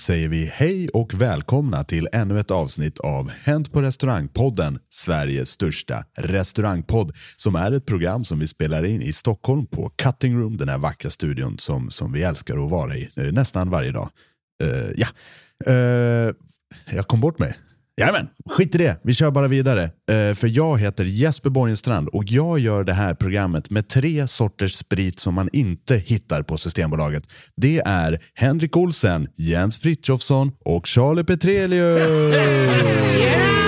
Säger vi hej och välkomna till ännu ett avsnitt av Hänt på restaurangpodden, Sveriges största restaurangpodd, som är ett program som vi spelar in i Stockholm på Cutting Room, den här vackra studion som, som vi älskar att vara i nästan varje dag. Uh, ja, uh, jag kom bort mig. Jajamän, skit i det. Vi kör bara vidare. Eh, för jag heter Jesper Borgenstrand och jag gör det här programmet med tre sorters sprit som man inte hittar på Systembolaget. Det är Henrik Olsen, Jens Frithiofsson och Charlie Petrelius.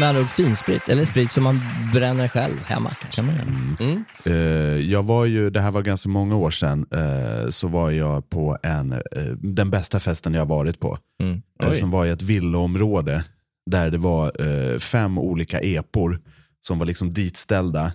Med andra ord finsprit. Eller sprit som man bränner själv hemma kanske. Mm. Eh, jag var ju, det här var ganska många år sedan, eh, så var jag på en, eh, den bästa festen jag varit på. Mm. som var i ett villaområde där det var fem olika epor som var liksom ditställda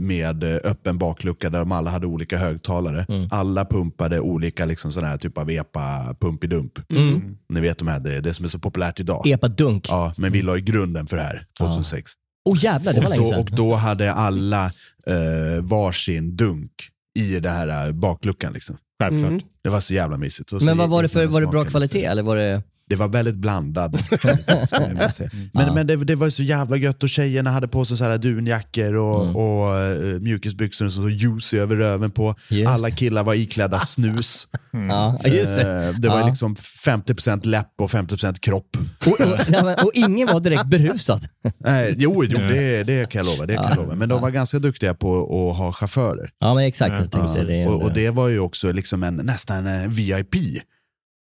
med eh, öppen baklucka där de alla hade olika högtalare. Mm. Alla pumpade olika liksom sån här typ av epa pumpidump. Mm. Ni vet de här, det, det som är så populärt idag. Epa dunk. Ja, men vi la ju grunden för det här 2006. Oh jävlar, det var länge sedan. och då hade alla eh, varsin dunk i det här eh, bakluckan. Liksom. Självklart. Mm. Det var så jävla mysigt. Så Men vad var det för, var det bra kvalitet lite. eller var det? Det var väldigt blandad säga. Men, men det, det var så jävla gött och tjejerna hade på sig så här dunjackor och, Mm. och uh, mjukisbyxor och så, så juicy över röven på. Just. Alla killar var iklädda snus. Ja, just det. Eh, det var Ja. liksom 50% läpp och 50% kropp. Och, och, nej, och ingen var direkt berusad. Nej, jo, jo det, det kan jag lova. Det kan jag lova. Men de var ganska duktiga på att ha chaufförer. Ja men exakt, Ja, och, och det var ju också liksom en, nästan en VIP.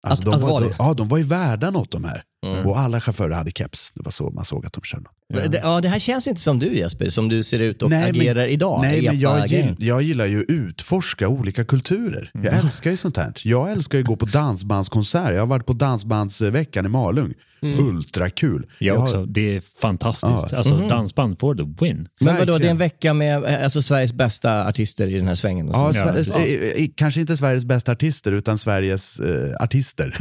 Alltså Att- de, att var, det? ja, de var ju värda något de här. Och alla chaufförer hade keps. Det var så man såg att de körde. Det, ja, det här känns inte som du Jesper, som du ser ut och agerar idag. Nej, men jag, gill, jag gillar ju att utforska olika kulturer. Jag Mm. älskar ju sånt här. Jag älskar ju att gå på dansbandskonsert. Jag har varit på dansbandsveckan i Malung. Mm. Ultrakul. Jag har- också. Det är fantastiskt. Ja. Alltså Mhm. dansband for the win. Men vadå, det är en vecka med eh, alltså, Sveriges bästa artister i den här svängen? och Ja, så. Sve- eh, eh, Kanske inte Sveriges bästa artister, utan Sveriges eh, artister.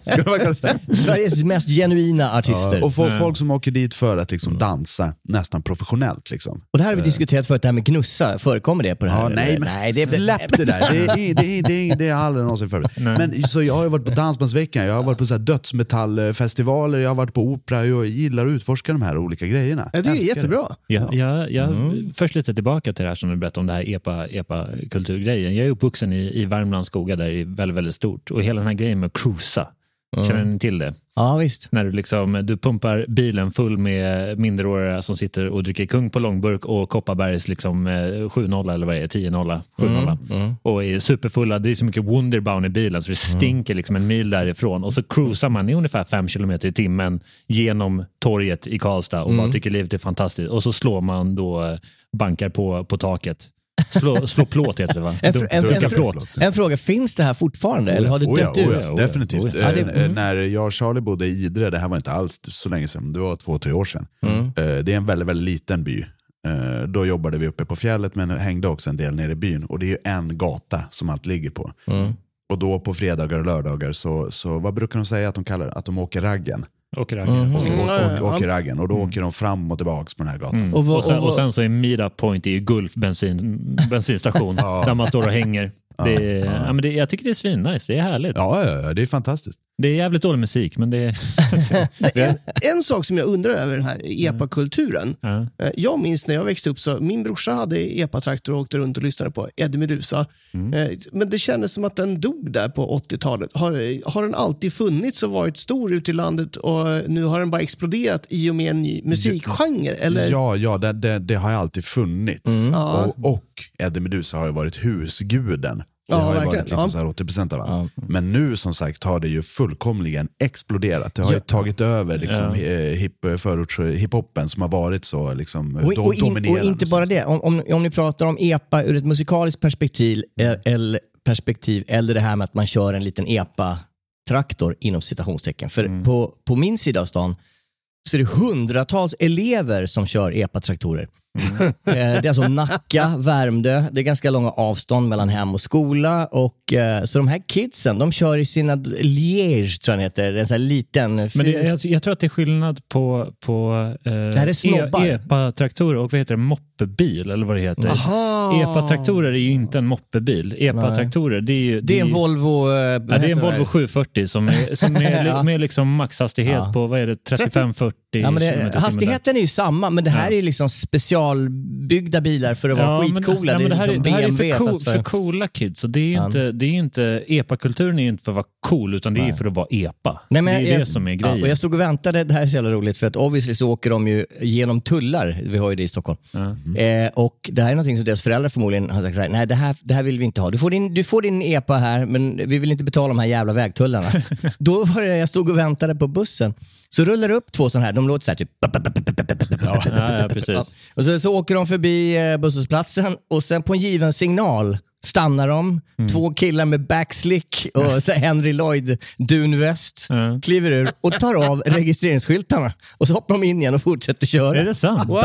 Skulle man kunna säga. Sveriges mest genuina artister. Ja, och folk, folk som åker dit för att liksom dansa nästan professionellt. Liksom. Och det här har vi diskuterat förut, det här med gnussa. Förekommer det på det här? Ja, nej, men nej det är, släpp det där. Det är, det är, det är, det är aldrig någonsin förut. Men, så jag har ju varit på Dansbandsveckan, jag har varit på så här dödsmetallfestivaler, jag har varit på opera. Jag gillar att utforska de här olika grejerna. Jag tycker det är Älskar jättebra. Jag, jag, jag, Först lite tillbaka till det här som du berättade om det här epa, epa-kulturgrejen. Jag är uppvuxen i, i Värmlands skogar där det är väldigt, väldigt stort. Och hela den här grejen med att cruisa, känner ni till det? Ja, visst. När du, liksom, du pumpar bilen full med minderåriga som sitter och dricker kung på långburk och Kopparbergs liksom, eh, 7-0 eller vad det är, 10-0, 7-0. Och är superfulla. Det är så mycket Wunderbaum i bilen så det stinker liksom en mil därifrån. Och så cruisar man i ungefär 5 kilometer i timmen genom torget i Karlstad och bara tycker livet är fantastiskt. Och så slår man då eh, bankar på, på taket. Slå, slå plåt heter det va? En, en, en, en, plåt. en fråga, finns det här fortfarande eller har det Oh dött oh ut? ja, definitivt. oh ja. Eh, mm. När jag och Charlie bodde i Idre, det här var inte alls så länge sedan, det var två, tre år sedan. Mm. Eh, Det är en väldigt, väldigt liten by. Eh, Då jobbade vi uppe på fjället men hängde också en del nere i byn. Och det är ju en gata som allt ligger på. Mm. Och då på fredagar och lördagar så, så vad brukar de säga att de kallar det? Att de åker raggen. Och raggen. Och, Mm. och, Ja, ja, och, åker ja. raggen. Och då åker de fram och tillbaka på den här gatan. Mm. Och vad- Och, sen, och och sen så är Meetup Point i Gulf bensin, bensinstation där man står och hänger. Det är, ja. men det, jag tycker det är svinnice, det är härligt. Ja, ja, ja, det är fantastiskt. Det är jävligt dålig musik men det är... En, en sak som jag undrar över den här epa-kulturen. Ja. Eh, Jag minns när jag växte upp, så min brorsa hade epa-traktor och åkte runt och lyssnade på Eddie Meduza. Eh, Men det kändes som att den dog där på 80-talet. Har, har den alltid funnits och varit stor ute i landet och nu har den bara exploderat i och med en ny musikgenre? Eller? Ja, ja det, det, det har alltid funnits. Ja. Och, och Eddie Meduza har ju varit husguden. Det Ja, har ju verkligen. varit liksom Ja. så här 80% av allt. Men nu som sagt har det ju fullkomligen exploderat. Det har ju tagit över liksom, Ja. eh, hip, hiphopen som har varit så liksom, Och, do, och, in, och dominerande. inte bara det, om, om, om ni pratar om EPA ur ett musikaliskt perspektiv, eh, eller, perspektiv eller det här med att man kör en liten EPA-traktor inom citationstecken. För på, på min sida av stan så är det hundratals elever som kör EPA-traktorer. Eh, Det är alltså Nacka, Värmdö, det är ganska långa avstånd mellan hem och skola. Och, eh, så de här kidsen, de kör i sina Liège, tror jag den heter, en sån här liten... Men det, jag, jag tror att det är skillnad på, på eh, här är snobbar. e- epa-traktorer och vad heter det, moppebil eller vad det heter. Epa-traktorer är ju inte en moppebil. Epa-traktorer det är ju... Det är en ju- Volvo... eh, Ja, det är en Volvo 740 som är, som är Ja. med liksom maxhastighet Ja. på vad är det, 35-40 Ja, men det, hastigheten är ju samma, men det här är liksom specialbyggda bilar för att vara Ja, men- skitcoola. ja, men det är här, liksom det här är BMW för, cool, för... för... coola kids. Och det är Ja. inte, det är inte, epa-kulturen är inte för att vara cool, utan det är för att vara epa. Nej, men det är jag, det som är grejen. och jag stod och väntade, det här är så jävla roligt, för att obviously så åker de ju genom tullar. Vi har ju det i Stockholm. Eh, och det här är någonting som deras föräldrar förmodligen har sagt så här, nej det här, det här vill vi inte ha. Du får, din, du får din EPA här, men vi vill inte betala de här jävla vägtullarna. Då var det, jag stod och väntade på bussen. Så rullar det upp två sådana här, de låter så här typ... ja, ja, precis. Och så, så åker de förbi eh, busshållplatsen och sen på en given signal stannar de, två killar med backslick och så här Henry Lloyd dunväst, Ja. kliver ur och tar av registreringsskyltarna. Och så hoppar de in igen och fortsätter köra. Är det sant? Wow!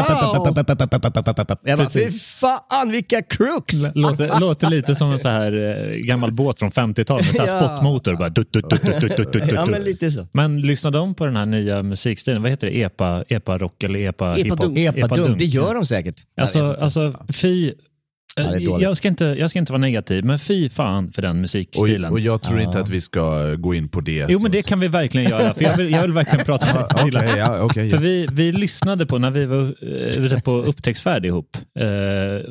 Jag bara, fy fan vilka crooks! Låter, låter lite som en så här eh, gammal båt från 50-talet med så här Ja. spottmotor. Bara dut, dut, dut, dut, dut, dut, Ja, men lite så. Men lyssnade de på den här nya musikstilen? Vad heter det? Epa, epa rock eller epa, hiphop? dunk. Epa-dunk, det gör de säkert. Alltså, alltså fy. Ja, det dåligt. jag, ska inte, jag ska inte vara negativ, men fy fan för den Och, musikstilen. och jag tror inte att vi ska gå in på det. jo, så- men det kan vi verkligen göra. För jag vill, jag vill verkligen prata Okej, ja, okej, För yes. vi, vi lyssnade på, när vi var eh, ute på upptäcktsfärd ihop, eh,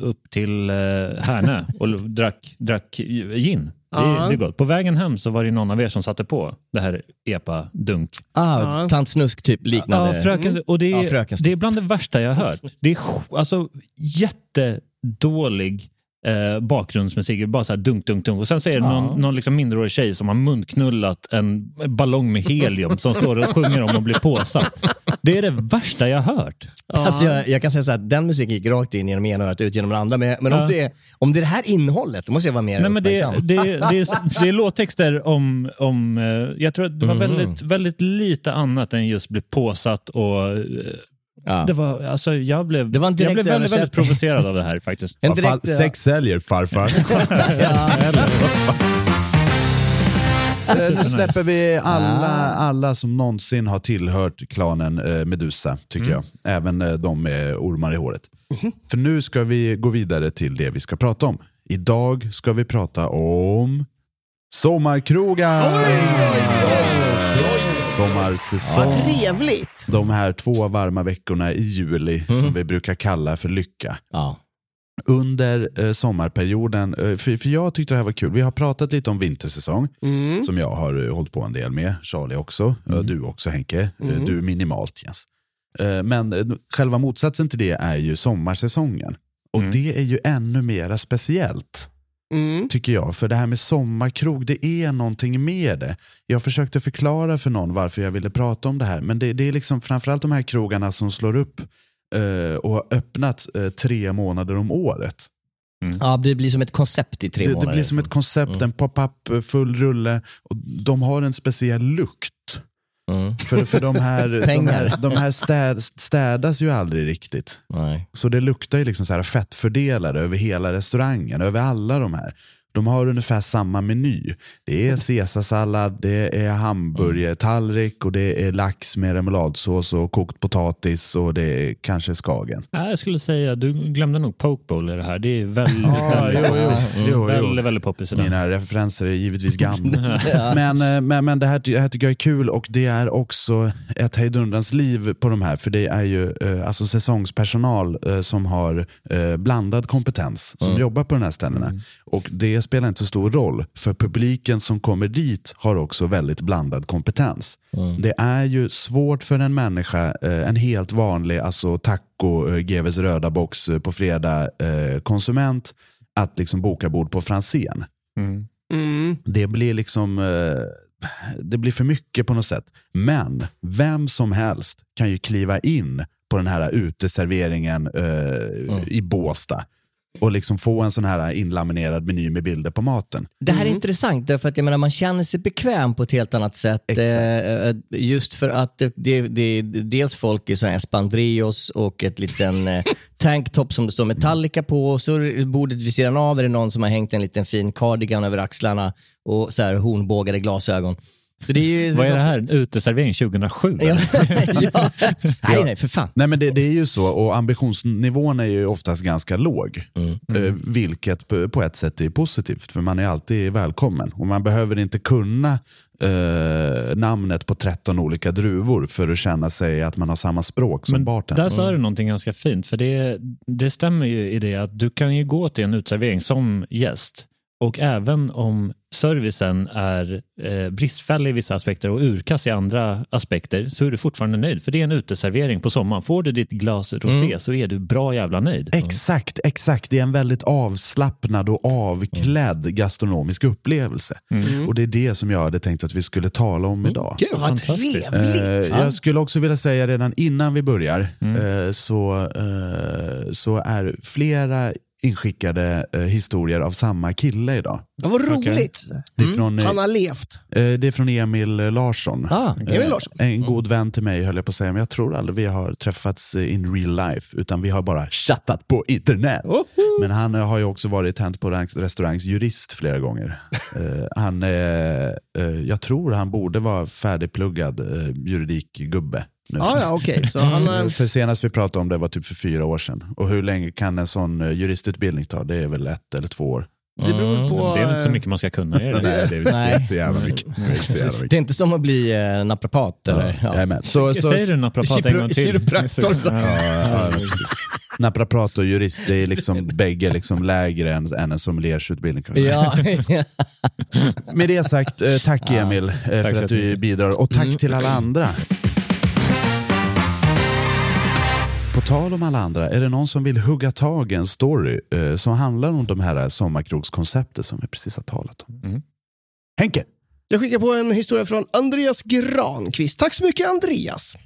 upp till eh, Härnö och drack, drack gin. Det, Ja. det är gott. På vägen hem så var det någon av er som satte på det här epa-dunk. Ah, Ja. Tant Snusk typ liknande. Ja, fröken, och det Ja, är, fröken det är bland det värsta jag har hört. Det är alltså jättedålig eh, bakgrundsmusik. Bara så här dunk, dunk, dunk. Och sen så är det någon, någon liksom mindreårig tjej som har munknullat en ballong med helium som står och sjunger om att bli påsatt. Det är det värsta jag har hört. Alltså jag, jag kan säga så här, den musiken gick rakt in genom ena örat ut genom det andra. Men, men om, Ja. det är, om det är det här innehållet, då måste jag vara mer Nej, men det, det, det, är, det är låttexter om, om eh, jag tror att det var väldigt, väldigt lite annat än just bli påsatt och eh, Ja. det var, alltså jag blev, Det var en jag direkt blev väldigt, väldigt provocerad av det här faktiskt. En direkt, sex säljer farfar. Eh, Nu släpper vi alla, alla som någonsin har tillhört klanen eh, Medusa, tycker jag. Även eh, de med ormar i håret. För nu ska vi gå vidare till det vi ska prata om. Idag ska vi prata om sommarkrogar. Sommarsäsong. Vad trevligt! De här två varma veckorna i juli som vi brukar kalla för lycka ja. under eh, sommarperioden, eh, för, för jag tyckte det här var kul. Vi har pratat lite om vintersäsong, som jag har eh, hållit på en del med. Charlie också, eh, du också Henke, eh, du minimalt Jens. Eh, men eh, själva motsatsen till det är ju sommarsäsongen. Och det är ju ännu mera speciellt. Mm. Tycker jag, för det här med sommarkrog, det är någonting med det. Jag försökte förklara för någon varför jag ville prata om det här, men det, det är liksom framförallt de här krogarna som slår upp eh, och har öppnat eh, tre månader om året. ja, det blir som ett koncept i tre Det, månader. det blir som ett koncept, en pop-up, eh, full rulle. Och de har en speciell lukt. Mm. För, för de här, de här, de här städ, städas ju aldrig riktigt. Nej. Så det luktar ju liksom så här fettfördelade över hela restaurangen, över alla de här. De har ungefär samma meny. Det är caesarsallad, det är hamburgertallrik och det är lax med remouladsås och kokt potatis och det är kanske skagen. Nej, Jag skulle säga, du glömde nog pokeball i det här. Det är väldigt, Ja, jo, jo. Jo, jo. väldigt, väldigt poppis i den. Mina referenser är givetvis gamla. men eh, men, men det, här, det här tycker jag är kul och det är också ett hejdundrans liv på de här. För det är ju eh, alltså säsongspersonal eh, som har blandad kompetens som jobbar på de här ställena. Och det spelar inte så stor roll för publiken som kommer dit har också väldigt blandad kompetens. Det är ju svårt för en människa, eh, en helt vanlig alltså taco, eh, GVs röda box eh, på fredag konsument att liksom boka bord på Franzén. Mm. Det blir liksom det blir för mycket på något sätt. Men vem som helst kan ju kliva in på den här uteserveringen eh, i Båstad och liksom få en sån här inlaminerad meny med bilder på maten. Det här är intressant därför att jag menar, man känner sig bekväm på ett helt annat sätt. Exakt. Eh, just för att det, det, det, dels folk i sån här espandrillos och ett liten eh, tanktop som det står Metallica på. Och så bordet vid sidan av är det någon som har hängt en liten fin cardigan över axlarna och så här hornbågade glasögon. Så det är ju Vad är det här? En uteservering 2007? Ja. Nej, nej, för fan. Nej men det, det är ju så och ambitionsnivån är ju oftast ganska låg. Eh, vilket på, ett sätt är positivt för man är alltid välkommen. Och man behöver inte kunna eh, namnet på 13 olika druvor för att känna sig att man har samma språk som Men bartender. där sa du någonting ganska fint, för det, det stämmer ju i det att du kan ju gå till en uteservering som gäst och även om servicen är eh, bristfällig i vissa aspekter och urkass i andra aspekter så är du fortfarande nöjd. För det är en uteservering på sommaren. Får du ditt glas rosé så är du bra jävla nöjd. Exakt, exakt. Det är en väldigt avslappnad och avklädd gastronomisk upplevelse. Och det är det som jag hade tänkt att vi skulle tala om idag. Kul. Vad Fantastiskt. trevligt! Eh, jag skulle också vilja säga redan innan vi börjar eh, så, eh, så är flera inskickade eh, historier av samma kille idag. Ja, vad roligt! Det är, från, eh, Han har levt. eh, det är från Emil Larsson. Ah, Emil Larsson. En god vän till mig höll jag på att säga, men jag tror aldrig vi har träffats eh, in real life, utan vi har bara chattat på internet. Men han eh, har ju också varit Hänt på rangs- restaurangs jurist flera gånger. Eh, han, eh, eh, jag tror han borde vara färdigpluggad eh, juridikgubbe. nu. Ja, ja, okej. Så han, eh, För senast vi pratade om det var typ för fyra år sedan. Och hur länge kan en sån eh, juristutbildning ta? Det är väl ett eller två år. Det beror på... Det är inte så mycket man ska kunna i det. Nej, det är, det är inte så jävla mycket. Det är inte så jävla mycket. Det är inte som att bli eh, naprapat eller? Ja. Så, så, Säger du naprapat en gång till? Kiropraktor. Ja, ja, precis. Naprapat och jurist, det är liksom bägge liksom lägre än, än en sommeliersutbildning. Ja. Med det sagt, eh, tack Emil eh, för så att du mycket. bidrar och tack till alla andra. På tal om alla andra, är det någon som vill hugga tag i en story eh, som handlar om de här sommarkrogskonceptet som vi precis har talat om? Mm. Henke! Jag skickar på en historia från Andreas Granqvist. Tack så mycket Andreas.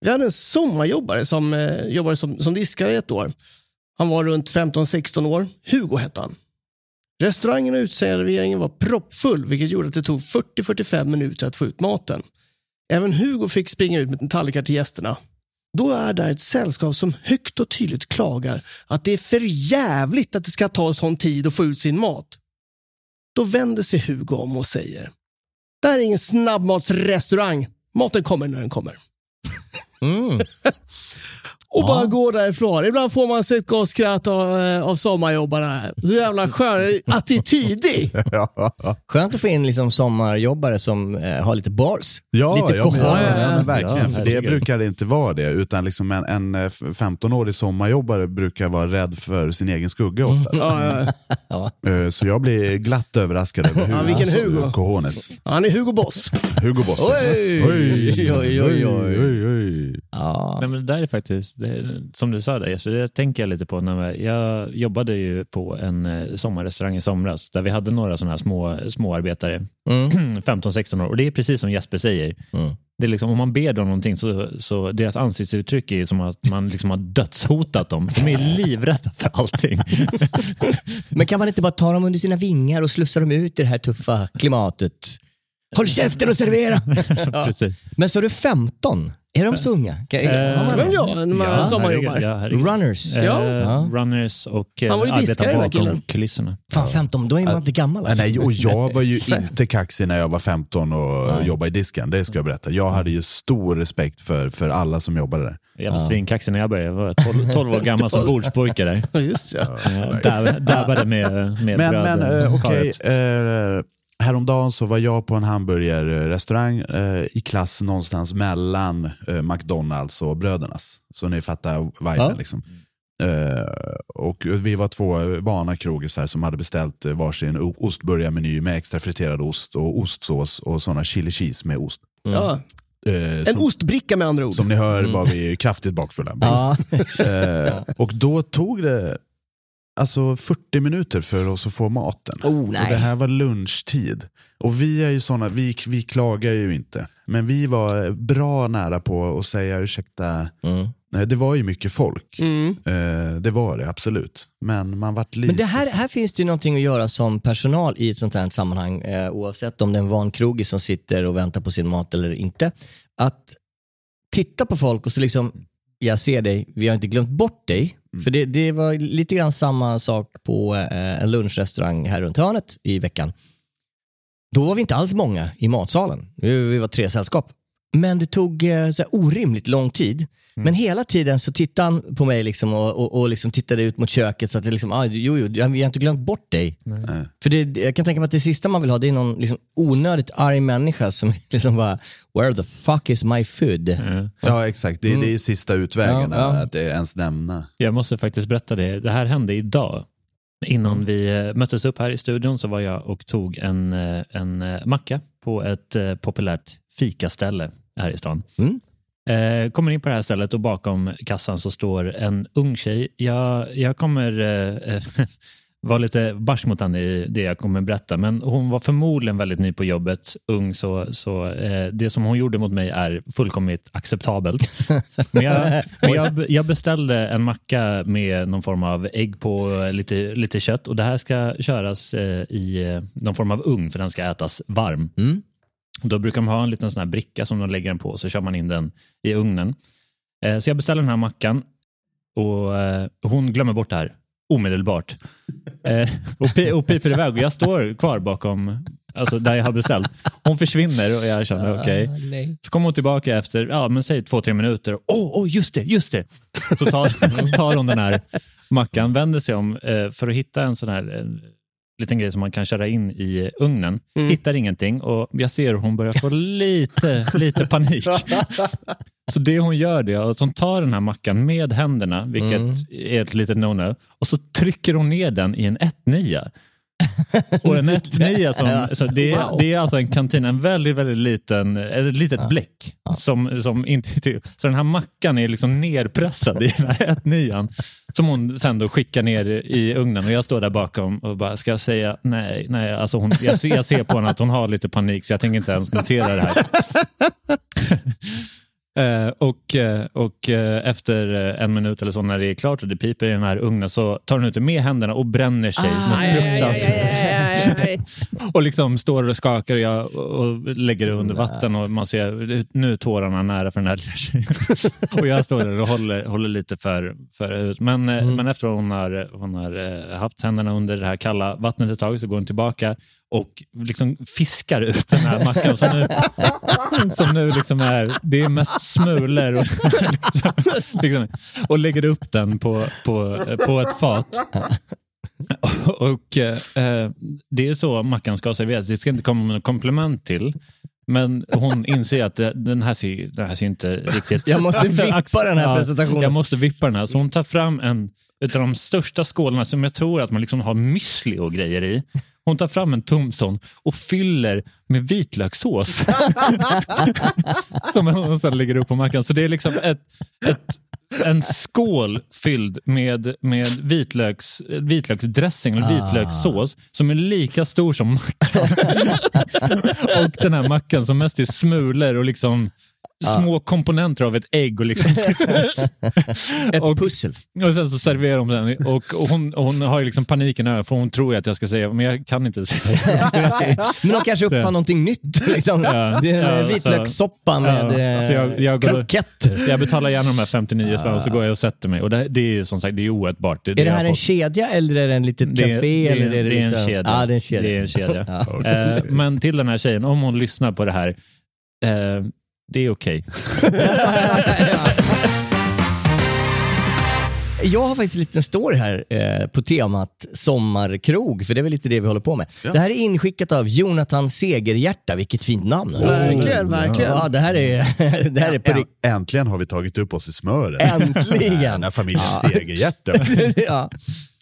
Vi hade en sommarjobbare som eh, jobbade som, som diskare i ett år. Han var runt 15-16 år. Hugo hette han. Restaurangen och uteserveringen var proppfull vilket gjorde att det tog 40-45 minuter att få ut maten. Även Hugo fick springa ut med tallrikar till gästerna. Då är där ett sällskap som högt och tydligt klagar att det är för jävligt att det ska ta sån tid att få ut sin mat. Då vänder sig Hugo om och säger Det här är ingen snabbmatsrestaurang. Maten kommer när den kommer. Mm. och bara går därifrån. Ibland får man sig ett gott skratt av, eh, av sommarjobbarna. Så jävla skön attitydig. Skönt att få in liksom sommarjobbare som eh, har lite balls. Ja, lite ja, men, ja, ja, men verkligen. Ja, för det brukar det inte vara det. Utan liksom en, en eh, 15-årig sommarjobbare brukar vara rädd för sin egen skugga oftast. Ja, ja. Eh, Så jag blir glatt överraskad över Ja, vilken Hugo. Cojones. Han är Hugo Boss. Hugo Boss. Oj, oj, oj, oj. oj, oj. Ja. Nej, men det där är faktiskt, det, som du sa där Jesper, det tänker jag lite på. När jag, jobbade ju på en eh, sommarrestaurang i somras där vi hade några sådana här små, småarbetare, Mm. 15-16 år. Och det är precis som Jesper säger. Mm. Det är liksom, om man ber dem någonting så, så deras ansiktsuttryck är som att man liksom har dödshotat dem. De är livrädda för allting. Men kan man inte bara ta dem under sina vingar och slussa dem ut i det här tuffa klimatet? Håll käften och servera! Ja. Men så är du 15? Är de så unga? Kan, har man ja, när man sommarjobbar. ja, herregud. Runners? Eh, Ja. Runners och eh, Han var ju diskare, arbetar den här bakom killen. kulisserna. Fan 15, då är man inte gammal alltså. Nej, och jag var ju inte kaxig när jag var 15 och jobbade i disken. Det ska jag berätta. Jag hade ju stor respekt för, för alla som jobbade där. Jag var svinkaxig när jag började. Jag var 12, 12 år gammal som bordspojke där. Ja, Just ja. Eh, dab- Dabbade med, med Men, bröd. men eh, okej. karet. eh, häromdagen så var jag på en hamburgerrestaurang eh, i klass någonstans mellan eh, McDonalds och Brödernas. Så ni fattar viben. Ja. Liksom. Eh, och vi var två vana krogisar som hade beställt varsin ostburgarmeny med extra friterad ost och ostsås och sådana chili cheese med ost. Ja. Eh, En som, ostbricka med andra ord. som ni hör var vi kraftigt bakfulla. Ja. Eh, och då tog det alltså 40 minuter för oss att få maten. Oh, och det här var lunchtid. Och vi är ju såna, vi, vi klagar ju inte. Men vi var bra nära på att säga ursäkta. Mm. Nej, Det var ju mycket folk. Mm. Eh, det var det absolut. Men man vart lite... Men det här, här finns det ju någonting att göra som personal i ett sånt här sammanhang, eh, oavsett om det är en vankrogis som sitter och väntar på sin mat eller inte. Att titta på folk och så liksom, jag ser dig, vi har inte glömt bort dig. För det, det var lite grann samma sak på eh, en lunchrestaurang här runt hörnet i veckan. Då var vi inte alls många i matsalen. Vi, vi var tre sällskap. Men det tog eh, så här, orimligt lång tid. Men hela tiden så tittade han på mig liksom och, och, och liksom tittade ut mot köket så att det liksom, ah, jo, jo, vi har inte glömt bort dig. Nej. För det, jag kan tänka mig att det sista man vill ha det är någon liksom onödigt arg människa som liksom bara, where the fuck is my food? Ja exakt, det, det är sista utvägen Ja, ja. att det ens nämna. Jag måste faktiskt berätta det. Det här hände idag. Innan vi eh, möttes upp här i studion så var jag och tog en, eh, en eh, macka på ett eh, populärt fikaställe här i stan. Mm. Eh, kommer in på det här stället och bakom kassan så står en ung tjej. Jag, jag kommer eh, vara lite barsk mot henne i det jag kommer berätta, men hon var förmodligen väldigt ny på jobbet, ung, så, så eh, det som hon gjorde mot mig är fullkomligt acceptabelt. Men jag, men jag, jag beställde en macka med någon form av ägg på lite, lite kött och det här ska köras eh, i eh, någon form av ugn för den ska ätas varm. Mm. Då brukar de ha en liten sån här bricka som de lägger den på så kör man in den i ugnen. Eh, Så jag beställer den här mackan och eh, hon glömmer bort det här omedelbart. Eh, Och, pi- och piper iväg och jag står kvar bakom alltså där jag har beställt. Hon försvinner och jag känner okej. Ah, nej. Så kommer hon tillbaka efter, ja men säg två, tre minuter. Åh, oh, just det, just det. Så tar, tar hon den här mackan, vänder sig om för att hitta en sån här liten grej som man kan köra in i ugnen. Hittar ingenting och jag ser hur hon börjar få lite, lite panik. Så det hon gör det är att hon tar den här mackan med händerna, vilket Mm. är ett litet no-no, och så trycker hon ner den i en 1-9. Och en 1-9 som, så det, är, det är alltså en kantin, en väldigt, väldigt liten, ett litet bläck. Som, som inte, så den här mackan är liksom nerpressad i den här 1-9 som hon sen då skickar ner i ugnen och jag står där bakom och bara, ska jag säga nej, nej, alltså hon, jag, ser, jag ser på henne att hon har lite panik så jag tänker inte ens notera det här. Eh, och eh, och eh, efter en minut eller så när det är klart och det piper i den här ugnen så tar hon ut det med händerna och bränner sig med fruktas. och liksom står och skakar och, jag, och lägger det under vatten och man ser nu är tårarna nära för den här och jag står där och håller, håller lite för, för ut. Men, eh, men efter hon har, hon har haft händerna under det här kalla vattnet ett tag så går hon tillbaka och liksom fiskar ut den här mackan som nu, som nu liksom är, det är mest smulor och, liksom, och lägger upp den på, på, på ett fat. Och eh, Det är så mackan ska serveras. Det ska inte komma med något komplement till. Men hon inser att den här ser, den här ser inte riktigt... Jag måste vippa den här presentationen. Jag måste vippa den här. Så hon tar fram en utav de största skålarna som jag tror att man liksom har müsli och grejer i. Hon tar fram en tom sån och fyller med vitlökssås. som hon sedan lägger upp på mackan. Så det är liksom ett, ett, en skål fylld med, med vitlöks, vitlöksdressing, eller vitlökssås, som är lika stor som mackan. och den här mackan som mest är smulor och liksom små komponenter av ett ägg. Och liksom, Ett och, pussel. och sen så serverar hon den och, och hon, och hon har ju liksom paniken över för hon tror ju att jag ska säga, men jag kan inte säga. Men de kanske uppfann Det- någonting nytt. Liksom. Ja, det är ja, vitlökssoppa med Ja, eh, så jag- jag kroketter. Jag betalar gärna de här 59 spänn och så går jag och sätter mig. Och det, det är ju som sagt det är oätbart. Det, Är det jag här en fått. kedja eller är det en litet Det, café? det, eller det, är det är en liksom- kedja. Ja, det är en kedja. Det är en kedja. Ja. Eh, men till den här tjejen, om hon lyssnar på det här, eh, det är okej. Jag har faktiskt en liten story här eh, på temat sommarkrog, för det är väl lite det vi håller på med. Det här är inskickat av Jonathan Segerhjärta, vilket fint namn. Verkligen, verkligen. Ja, det här är, det här är på rikt- Äntligen har vi tagit upp oss i smöret. Äntligen! Den här familjen Segerhjärta. ja.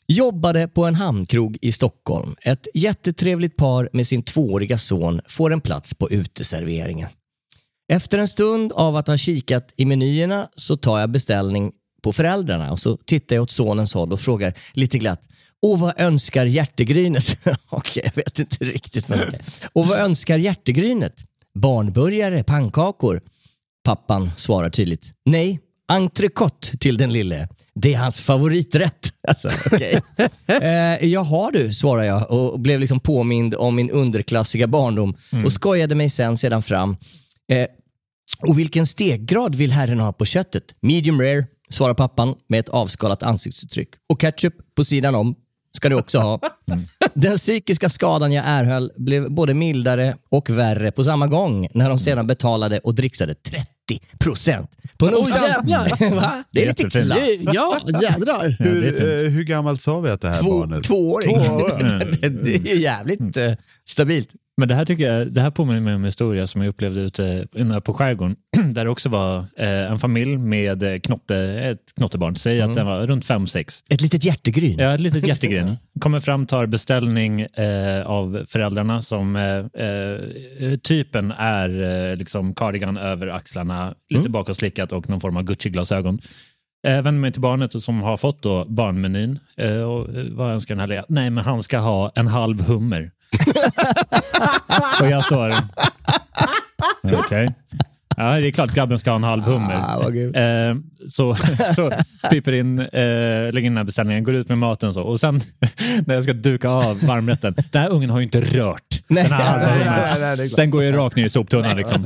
Jobbade på en hamnkrog i Stockholm. Ett jättetrevligt par med sin tvååriga son får en plats på uteserveringen. Efter en stund av att ha kikat i menyerna så tar jag beställning på föräldrarna och så tittar jag åt sonens håll och frågar lite glatt. Och vad önskar hjärtegrynet? Okej, jag vet inte riktigt. Men okej. Och vad önskar hjärtegrynet? Barnburgare, pannkakor? Pappan svarar tydligt. Nej, entrecote till den lille. Det är hans favoriträtt. Alltså, okej. eh, jaha du, svarar jag och blev liksom påmind om min underklassiga barndom och skojade mig sen sedan fram. Eh, och vilken stekgrad vill herren ha på köttet? Medium rare, svarar pappan med ett avskalat ansiktsuttryck. Och ketchup på sidan om ska du också ha. Den psykiska skadan jag erhöll blev både mildare och värre på samma gång när de sedan betalade och dricksade 30 procent på Åh, notan. jävlar. Va? Det är lite klass. Ja, jädrar. Hur, eh, hur gammalt sa vi att det här Två, barnet? tvååring. Tvååring. det, det är ju jävligt eh, stabilt. Men det här tycker jag, det här påminner mig om en historia som jag upplevde ute på skärgården. Där det också var eh, en familj med eh, knotte, ett knottebarn. Säg att den var runt 5-6. Ett litet hjärtegryn. Ja, ett litet hjärtegren. Kommer fram, tar beställning eh, av föräldrarna som eh, eh, typen är eh, liksom cardigan över axlarna, lite bakåtslickat och någon form av Gucci-glasögon. Eh, vänder mig till barnet som har fått då barnmenyn. Och, vad önskar den här? Nej, men han ska ha en halv hummer. och jag står... Okej. Ja, det är klart grabben ska ha en halv hummer. Ah. Eh, så, så piper in, eh, lägger in den här beställningen, går ut med maten så. Och sen när jag ska duka av varmrätten, den här ungen har ju inte rört Nej, den här halva nej, nej, nej. Den går ju rakt ner i soptunnan liksom.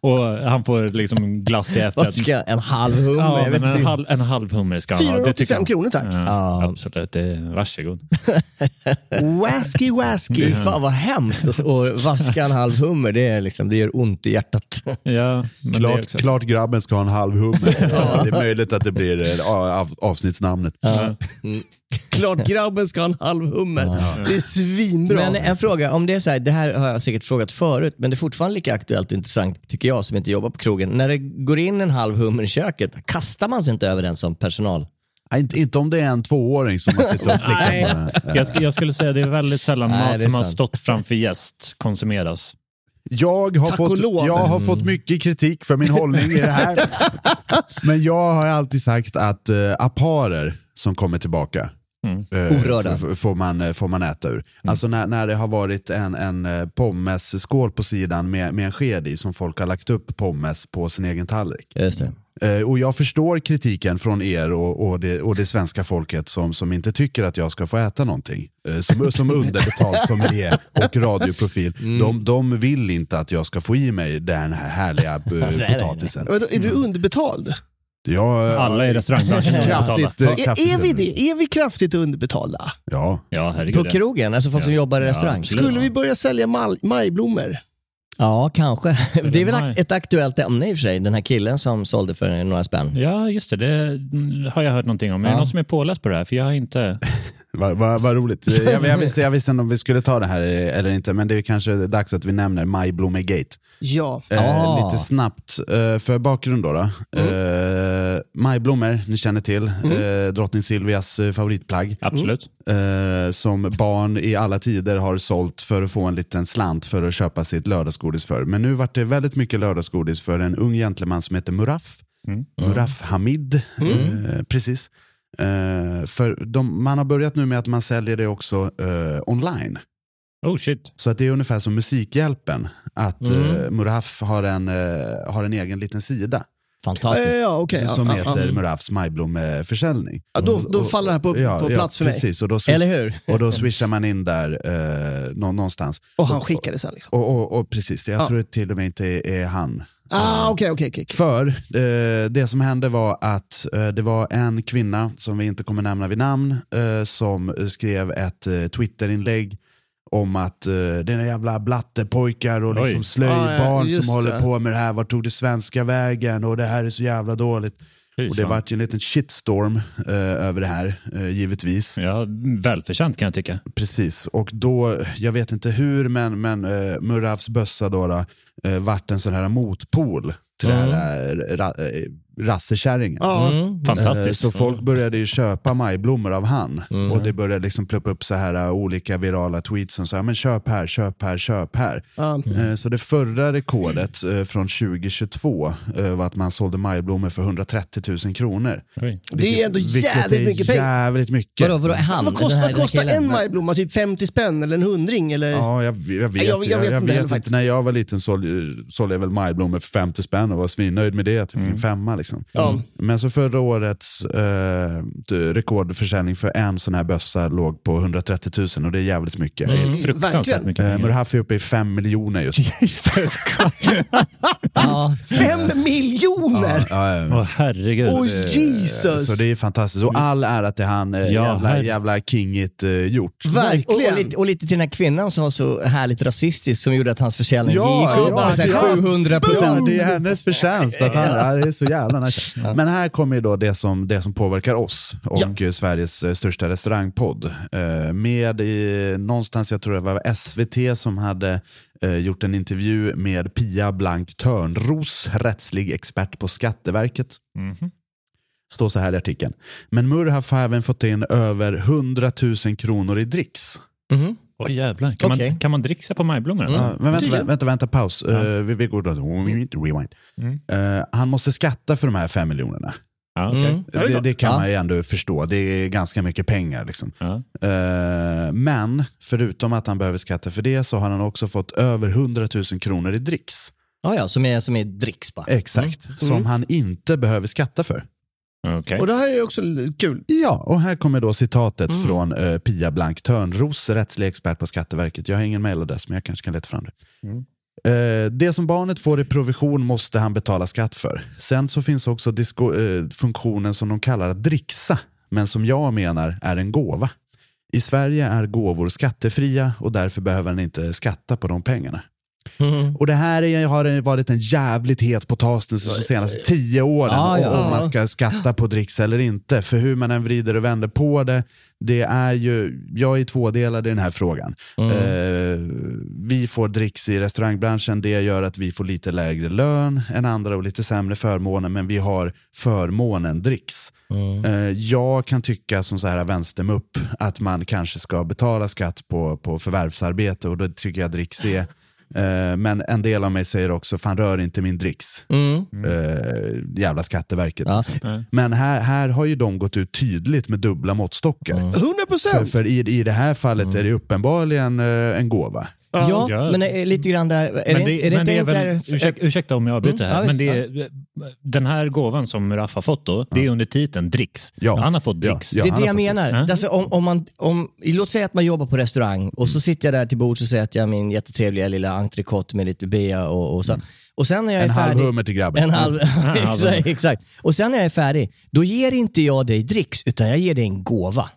Och han får liksom glass till efterrätt. ska en halv hummer? Ja, men en halv, en halv hummer ska han ha. Det tycker 485 jag. kronor tack. Ja, Ja. Absolut, det, varsågod. Wasky wasky. Fan vad hemskt att och vaska en halv hummer, det, är liksom, det gör ont i hjärtat. Ja, men det är Klart, klart grabben ska ha en halv hummer. Ja, det är möjligt att det blir eh, av, avsnittsnamnet. Klart grabben ska ha en halv hummer. Det är svinbra. Men en fråga, om det är så här, det här har jag säkert frågat förut, men det är fortfarande lika aktuellt och intressant tycker jag som inte jobbar på krogen. När det går in en halv hummer i köket, kastar man sig inte över den som personal? Nej, inte, inte om det är en tvååring som man sitter och slickar på. Jag, sk- jag skulle säga det är väldigt sällan Nej, mat som har sant. stått framför gäst konsumeras. Jag har, Tack fått, jag har fått mycket kritik för min hållning i det här. Men jag har alltid sagt att uh, aparer som kommer tillbaka eh, Orörda. får, man, eh, får man äta ur. Alltså när, när det har varit en, en eh, pommesskål på sidan med, med en sked i som folk har lagt upp pommes på sin egen tallrik. Just det. Och jag förstår kritiken från er och, och, det, och det svenska folket som, som inte tycker att jag ska få äta någonting. Som, som underbetald sommelier och radioprofil. De, de vill inte att jag ska få i mig den här härliga potatisen. Är du underbetald? Jag, Alla i restaurangbranschen är kraftigt, eh, Är, kraftigt är vi under- det? Är vi kraftigt underbetalda? Ja. Ja, herregud. På krogen, alltså folk som Ja. jobbar i Ja, restaurang. absolut. Skulle vi börja sälja mal- majblommor? Ja, kanske. Det är väl ett aktuellt ämne i och för sig. Den här killen som sålde för några spänn. Ja, just det. Det mm, har jag hört någonting om. Är det Ja. någon som är påläst på det här? För jag har inte... Vad va, va roligt. Jag, jag, visste, jag visste inte om vi skulle ta det här eller inte, men det är kanske dags att vi nämner Majblommegate. Ja. Eh, Ah. Lite snabbt, eh, för bakgrund då. då. Eh, majblommor, ni känner till, eh, drottning Silvias eh, favoritplagg. Absolut. Eh, som barn i alla tider har sålt för att få en liten slant för att köpa sitt lördagsgodis för. Men nu vart det väldigt mycket lördagsgodis för en ung gentleman som heter Muraf. Muraf Hamid. Eh, precis. Eh, för de, man har börjat nu med att man säljer det också eh, online. Oh shit. Så att det är ungefär som Musikhjälpen. Att eh, Muraf har en, har en egen liten sida. Fantastiskt. Eh, ja, okej. som ja, heter ja. Murafs majblommeförsäljning. Ja, då, då faller det här på, Ja, på ja, plats för mig. precis, Och då, swish- Eller hur? och då swishar man in där eh, nå- någonstans. Och han skickade sen liksom. Och, och, och precis, jag Ja. tror till och med inte är, är han. Ah, okej, okej, okej. okej. För eh, det som hände var att eh, det var en kvinna, som vi inte kommer nämna vid namn, eh, som skrev ett eh, Twitterinlägg om att eh, det är jävla blattepojkar och liksom Oj. Ah, ja, som håller det. på med det här. Vart tog det svenska vägen? Och det här är så jävla dåligt. Fy Och det vart ju en liten shitstorm eh, över det här, eh, givetvis. Ja, välförtjänt kan jag tycka. Precis, och då, jag vet inte hur, men, men uh, Murafs bössa då, då uh, vart en sån här motpol till Mm. det här uh, uh, rassekärringen. Ja. Mm. Fantastiskt. Eh, Så folk började ju köpa majblommor av han Mm. och det började liksom ploppa upp så här uh, olika virala tweets som sa men köp här, köp här, köp här. Eh, Så det förra rekordet eh, från 2022 eh, var att man sålde majblommor för 130 000 kronor. Oj. Det är ändå jävligt är mycket pengar. jävligt mycket. Vadå, vadå, han? Vad kostar, här- vad kostar en majblomma? Typ 50 spänn eller en hundring? Eller? Ja, jag, jag vet, Jag- jag jag, vet jag, inte vet inte. När jag var liten sålde, sålde jag väl majblommor för 50 spänn och var svinnöjd med det. Att jag fick en femma. Liksom. Ja. Men så förra årets eh, rekordförsäljning för en sån här bössa låg på 130 000 och det är jävligt mycket. Det är Mm, fruktansvärt mycket Eh. Murhafi är uppe i 5 miljoner just nu. Ja, Fem miljoner! Ja, herregud. Oj, Eh, Jesus! Så det är fantastiskt. Och all ära till han, eh, Ja, jävla, jävla kingigt eh, gjort. Och, Verkligen. och, lite, och lite till den här kvinnan som var så härligt rasistisk som gjorde att hans försäljning Ja, gick upp ja, med så här ja. 700 Ja, procent. det är hennes förtjänst. Att han, ja, det är så jävla nice. Men här kommer ju då det som, det som påverkar oss och eh, Sveriges eh, största restaurangpodd. Eh, med i, någonstans, jag tror det var SVT som hade eh, gjort en intervju med Pia Blank Törnros, rättslig expert på Skatteverket. Står så här i artikeln. Men Murhaf har även fått in över 100 000 kronor i dricks. Mhm. Oj jävlar. Kan, Okej. man, kan man dricksa på majblommor? eller? Ja, men vänta, Tydligen. vänta, vänta, paus. Eh, vi, vi går då, rewind. Eh, han måste skatta för de här fem miljonerna. Ja, okej. Mm. Ja, det är Det, klart. det kan Ja. man ju ändå förstå. Det är ganska mycket pengar. Liksom. Ja. Eh, men förutom att han behöver skatta för det så har han också fått över 100 000 kronor i dricks. Ja, ja, som är, som är dricks bara. Exakt. Som han inte behöver skatta för. Okej. Och det här är också kul. Ja, och här kommer då citatet från eh, Pia Blank Törnros, rättslig expert på Skatteverket. Jag har ingen mailadress, men jag kanske kan leta fram det. Eh, det som barnet får i provision måste han betala skatt för. Sen så finns också disko, eh, funktionen som de kallar att dricksa, men som jag menar är en gåva. I Sverige är gåvor skattefria och därför behöver han inte skatta på de pengarna. Och det här är, har varit en jävligt het potatis de senaste tio åren. Ja, ja. Om man ska skatta på dricks eller inte. För hur man än vrider och vänder på det, det är ju, jag är tvådelad i den här frågan. Eh, vi får dricks i restaurangbranschen, det gör att vi får lite lägre lön än andra och lite sämre förmåner, men vi har förmånen dricks. Eh, jag kan tycka som så här vänstermupp att man kanske ska betala skatt på, på förvärvsarbete och då tycker jag dricks är Eh, Men en del av mig säger också, fan rör inte min dricks. Eh, jävla Skatteverket. Ja. liksom. Men här, här har ju de gått ut tydligt med dubbla måttstockar. 100 För, procent! för i, i det här fallet är det uppenbarligen eh, en gåva. Ja, Ja. men eh, lite grann där. Är Men det, är det men inte är väl, ursäk, ursäkta om jag avbryter Mm, här, ja, men det är, den här gåvan som Raff har fått då, det är under titeln dricks. Ja. Han har fått dricks. Ja. det är det jag menar. det. Ja. Alltså, om, om man, om, låt säga att man jobbar på restaurang och Mm. så sitter jag där till bords och så äter jag min jättetrevliga lilla entrecote med lite bea och, och så. Och sen när jag är Mm. En halv färdig, hummer till grabben. En halv, halv exakt, exakt. Och sen när jag är färdig, då ger inte jag dig dricks, utan jag ger dig en gåva.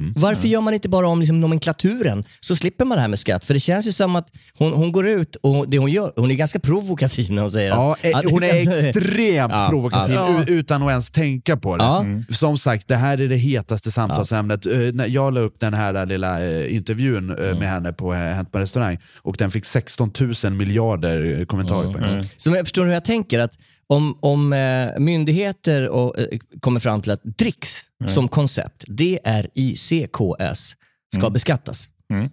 Mm. Varför gör man inte bara om liksom nomenklaturen så slipper man det här med skatt? För det känns ju som att hon, hon går ut och det hon gör, hon är ganska provokativ när hon säger Ja, att, eh, att- hon är extremt Ja, provokativ ja. utan att ens tänka på det. Ja. Mm. Som sagt, det här är det hetaste samtalsämnet. Eh, när Jag la upp den här lilla eh, intervjun eh, Mm. med henne på Hänt på restaurang och den fick 16 000 miljarder kommentarer på en gång. Så jag förstår du hur jag tänker? Att om, om eh, myndigheter och, eh, kommer fram till att dricks som koncept, D-R-I-C-K-S, ska beskattas. Mm.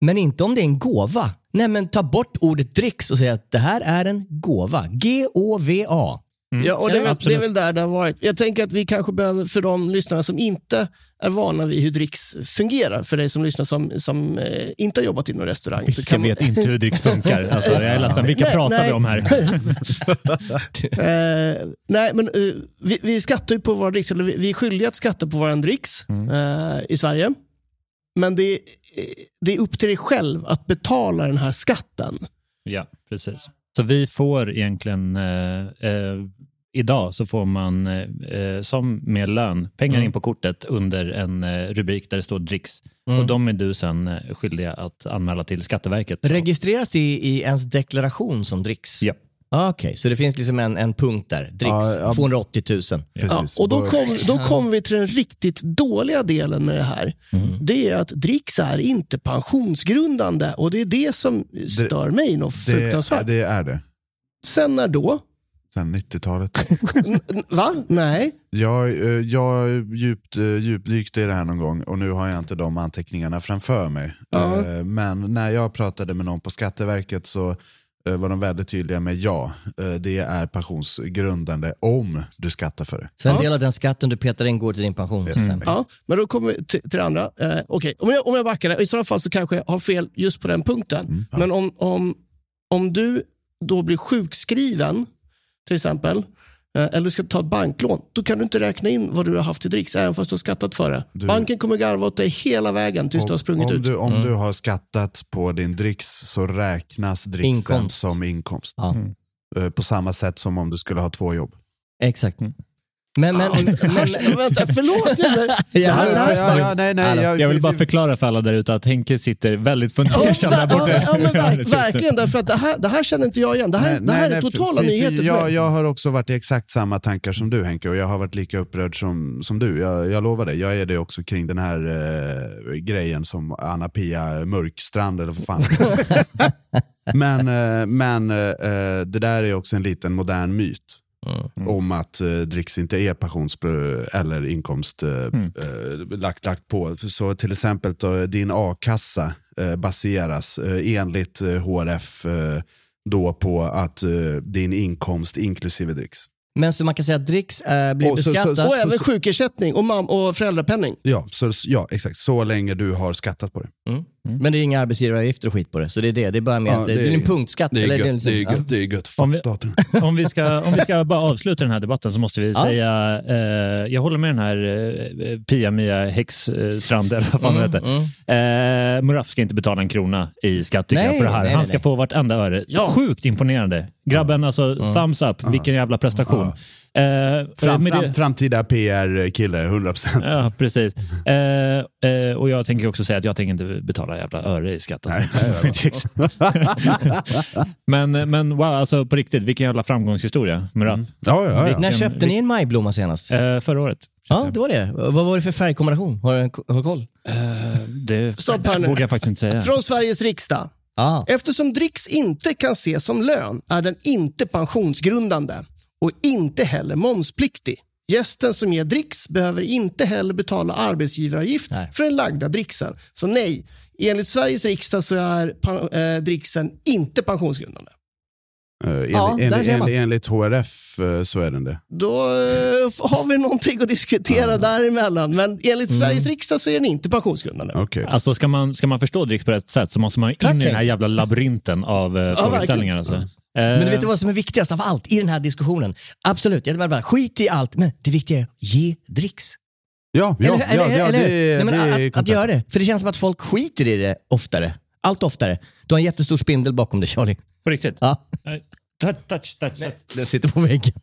Men inte om det är en gåva. Nej men ta bort ordet dricks och säg att det här är en gåva. G-O-V-A. Ja, och det, är väl, det är väl där det har varit. Jag tänker att vi kanske behöver, för de lyssnarna som inte är vana vid hur dricks fungerar, för dig som lyssnar som, som eh, inte har jobbat inom restaurang. Så Jag kan man, vet inte hur dricks funkar. Alltså, jag är ledsen, vilka Nej, pratar nej. vi om här? eh, nej, men eh, vi, vi skattar ju på våra dricks, eller vi, vi är skyldiga att skatta på våra dricks eh, i Sverige. Men det, eh, det är upp till dig själv att betala den här skatten. Ja, precis. Så vi får egentligen, eh, eh, idag så får man eh, eh, som med lön pengar in på kortet under en eh, rubrik där det står dricks. Och de är du sen eh, skyldiga att anmäla till Skatteverket. Registreras det i, i ens deklaration som dricks? Ja. Ah, Okej, så det finns liksom en, en punkt där. Dricks, Ja, ja. 280 000. Ja, och då kommer då kom vi till den riktigt dåliga delen med det här. Det är att dricks är inte pensionsgrundande och det är det som stör mig något det, fruktansvärt. det är det. Sen när då? Sen 90-talet. N- n- Va? Nej. Jag, eh, jag djupt, eh, djupdykte i det här någon gång och nu har jag inte de anteckningarna framför mig. Ja. Eh, Men när jag pratade med någon på Skatteverket så var de väldigt tydliga med ja, eh, det är pensionsgrundande om du skattar för det. Så en Ja. del av den skatten du petar in går till din pension. exempel. Ja, men då kommer vi till, till det andra. Eh, Okej, om, jag, om jag backar, det, i så fall så kanske jag har fel just på den punkten. Men om, om, om du då blir sjukskriven, till exempel, eh, eller du ska ta ett banklån, då kan du inte räkna in vad du har haft i dricks, även fast du har skattat för det. Du- Banken kommer garva åt dig hela vägen tills du har sprungit om ut. Du, om du har skattat på din dricks så räknas dricksen Inkomst. som inkomst. Ja. Eh, På samma sätt som om du skulle ha två jobb. Exakt. Men, men, men, vänta, förlåt nu. Ja, ja, ja, nej, nej, jag, Jag vill bara förklara för alla där ute att Henke sitter väldigt fundersam där borta. ja, men verk, verkligen, därför att det här, det här känner inte jag igen. Det här, Nej, det här nej, är nej, totala för- för- nyheter för jag, mig. jag har också varit i exakt samma tankar som du Henke och jag har varit lika upprörd som, som du. Jag, jag lovar dig, jag är det också kring den här eh, grejen som Anna-Pia Mörkstrand eller vad fan. men eh, men eh, det där är också en liten modern myt. Om att eh, dricks inte är pensions eller inkomst eh, eh, lagt, lagt på. Så till exempel då, din a-kassa eh, baseras eh, enligt eh, HRF eh, då på att eh, din inkomst inklusive dricks. men så man kan säga att dricks äh, blir Och så- så- beskattat. Och så- även så- sjukersättning och, mam- och föräldrapenning. Ja, så, ja, exakt. Så länge du har skattat på det. Mm. Men det är inga arbetsgivaravgifter och skit på det. Så det är det. Det är bara med Ja, att det, det är en punktskatt. Det är eller gött. liksom- Det är ja. gött. Det är gött. Om vi- om, vi ska, om vi ska bara avsluta den här debatten så måste vi Ja. säga, eh, jag håller med den här eh, Pia-Mia Häxstrand, eller vad fan hon heter. mm. Eh, Muraf ska inte betala en krona i skatt Nej, jag, på det här. nej, Han ska nej. få vartenda öre. Sjukt imponerande. Grabben, alltså thumbs up, vilken jävla prestation. Eh, Fram, det- framtida PR-kille, 100%. Ja, precis. Eh, eh, och jag tänker också säga att jag tänker inte betala jävla öre i skatt. Alltså. men, men wow, alltså på riktigt, vilken jävla framgångshistoria med rap. Ja, ja, ja. Vilken- När köpte ni en majblomma senast? Eh, förra året. Ja, det var det. Vad var det för färgkombination? Har du har koll? Eh, det Stopp här nu. vågar jag faktiskt inte säga. Från Sveriges riksdag. Ah. Eftersom dricks inte kan ses som lön är den inte pensionsgrundande och inte heller momspliktig. Gästen som ger dricks behöver inte heller betala arbetsgivaravgift Nej. för den lagda dricksen. Så nej, enligt Sveriges riksdag så är eh, dricksen inte pensionsgrundande. Eh, enligt, Ja, enligt, enligt, enligt HRF eh, så är den det. Då eh, har vi någonting att diskutera däremellan. Men enligt Sveriges riksdag så är den inte pensionsgrundande. Okej. Alltså ska man, ska man förstå dricks på rätt sätt så måste man in Tack, i den här jävla labyrinten av eh, frågeställningar. Alltså. Men du vet du vad som är viktigast av allt i den här diskussionen? Absolut, jag bara, bara, skit i allt, men det viktiga är att ge dricks. Ja, ja, eller, ja, eller, ja, eller, det? Nej, men det är att, att göra det. För det känns som att folk skiter i det oftare. Allt oftare. Du har en jättestor spindel bakom dig Charlie. På riktigt? Ja, touch, touch, touch, touch. den sitter på väggen.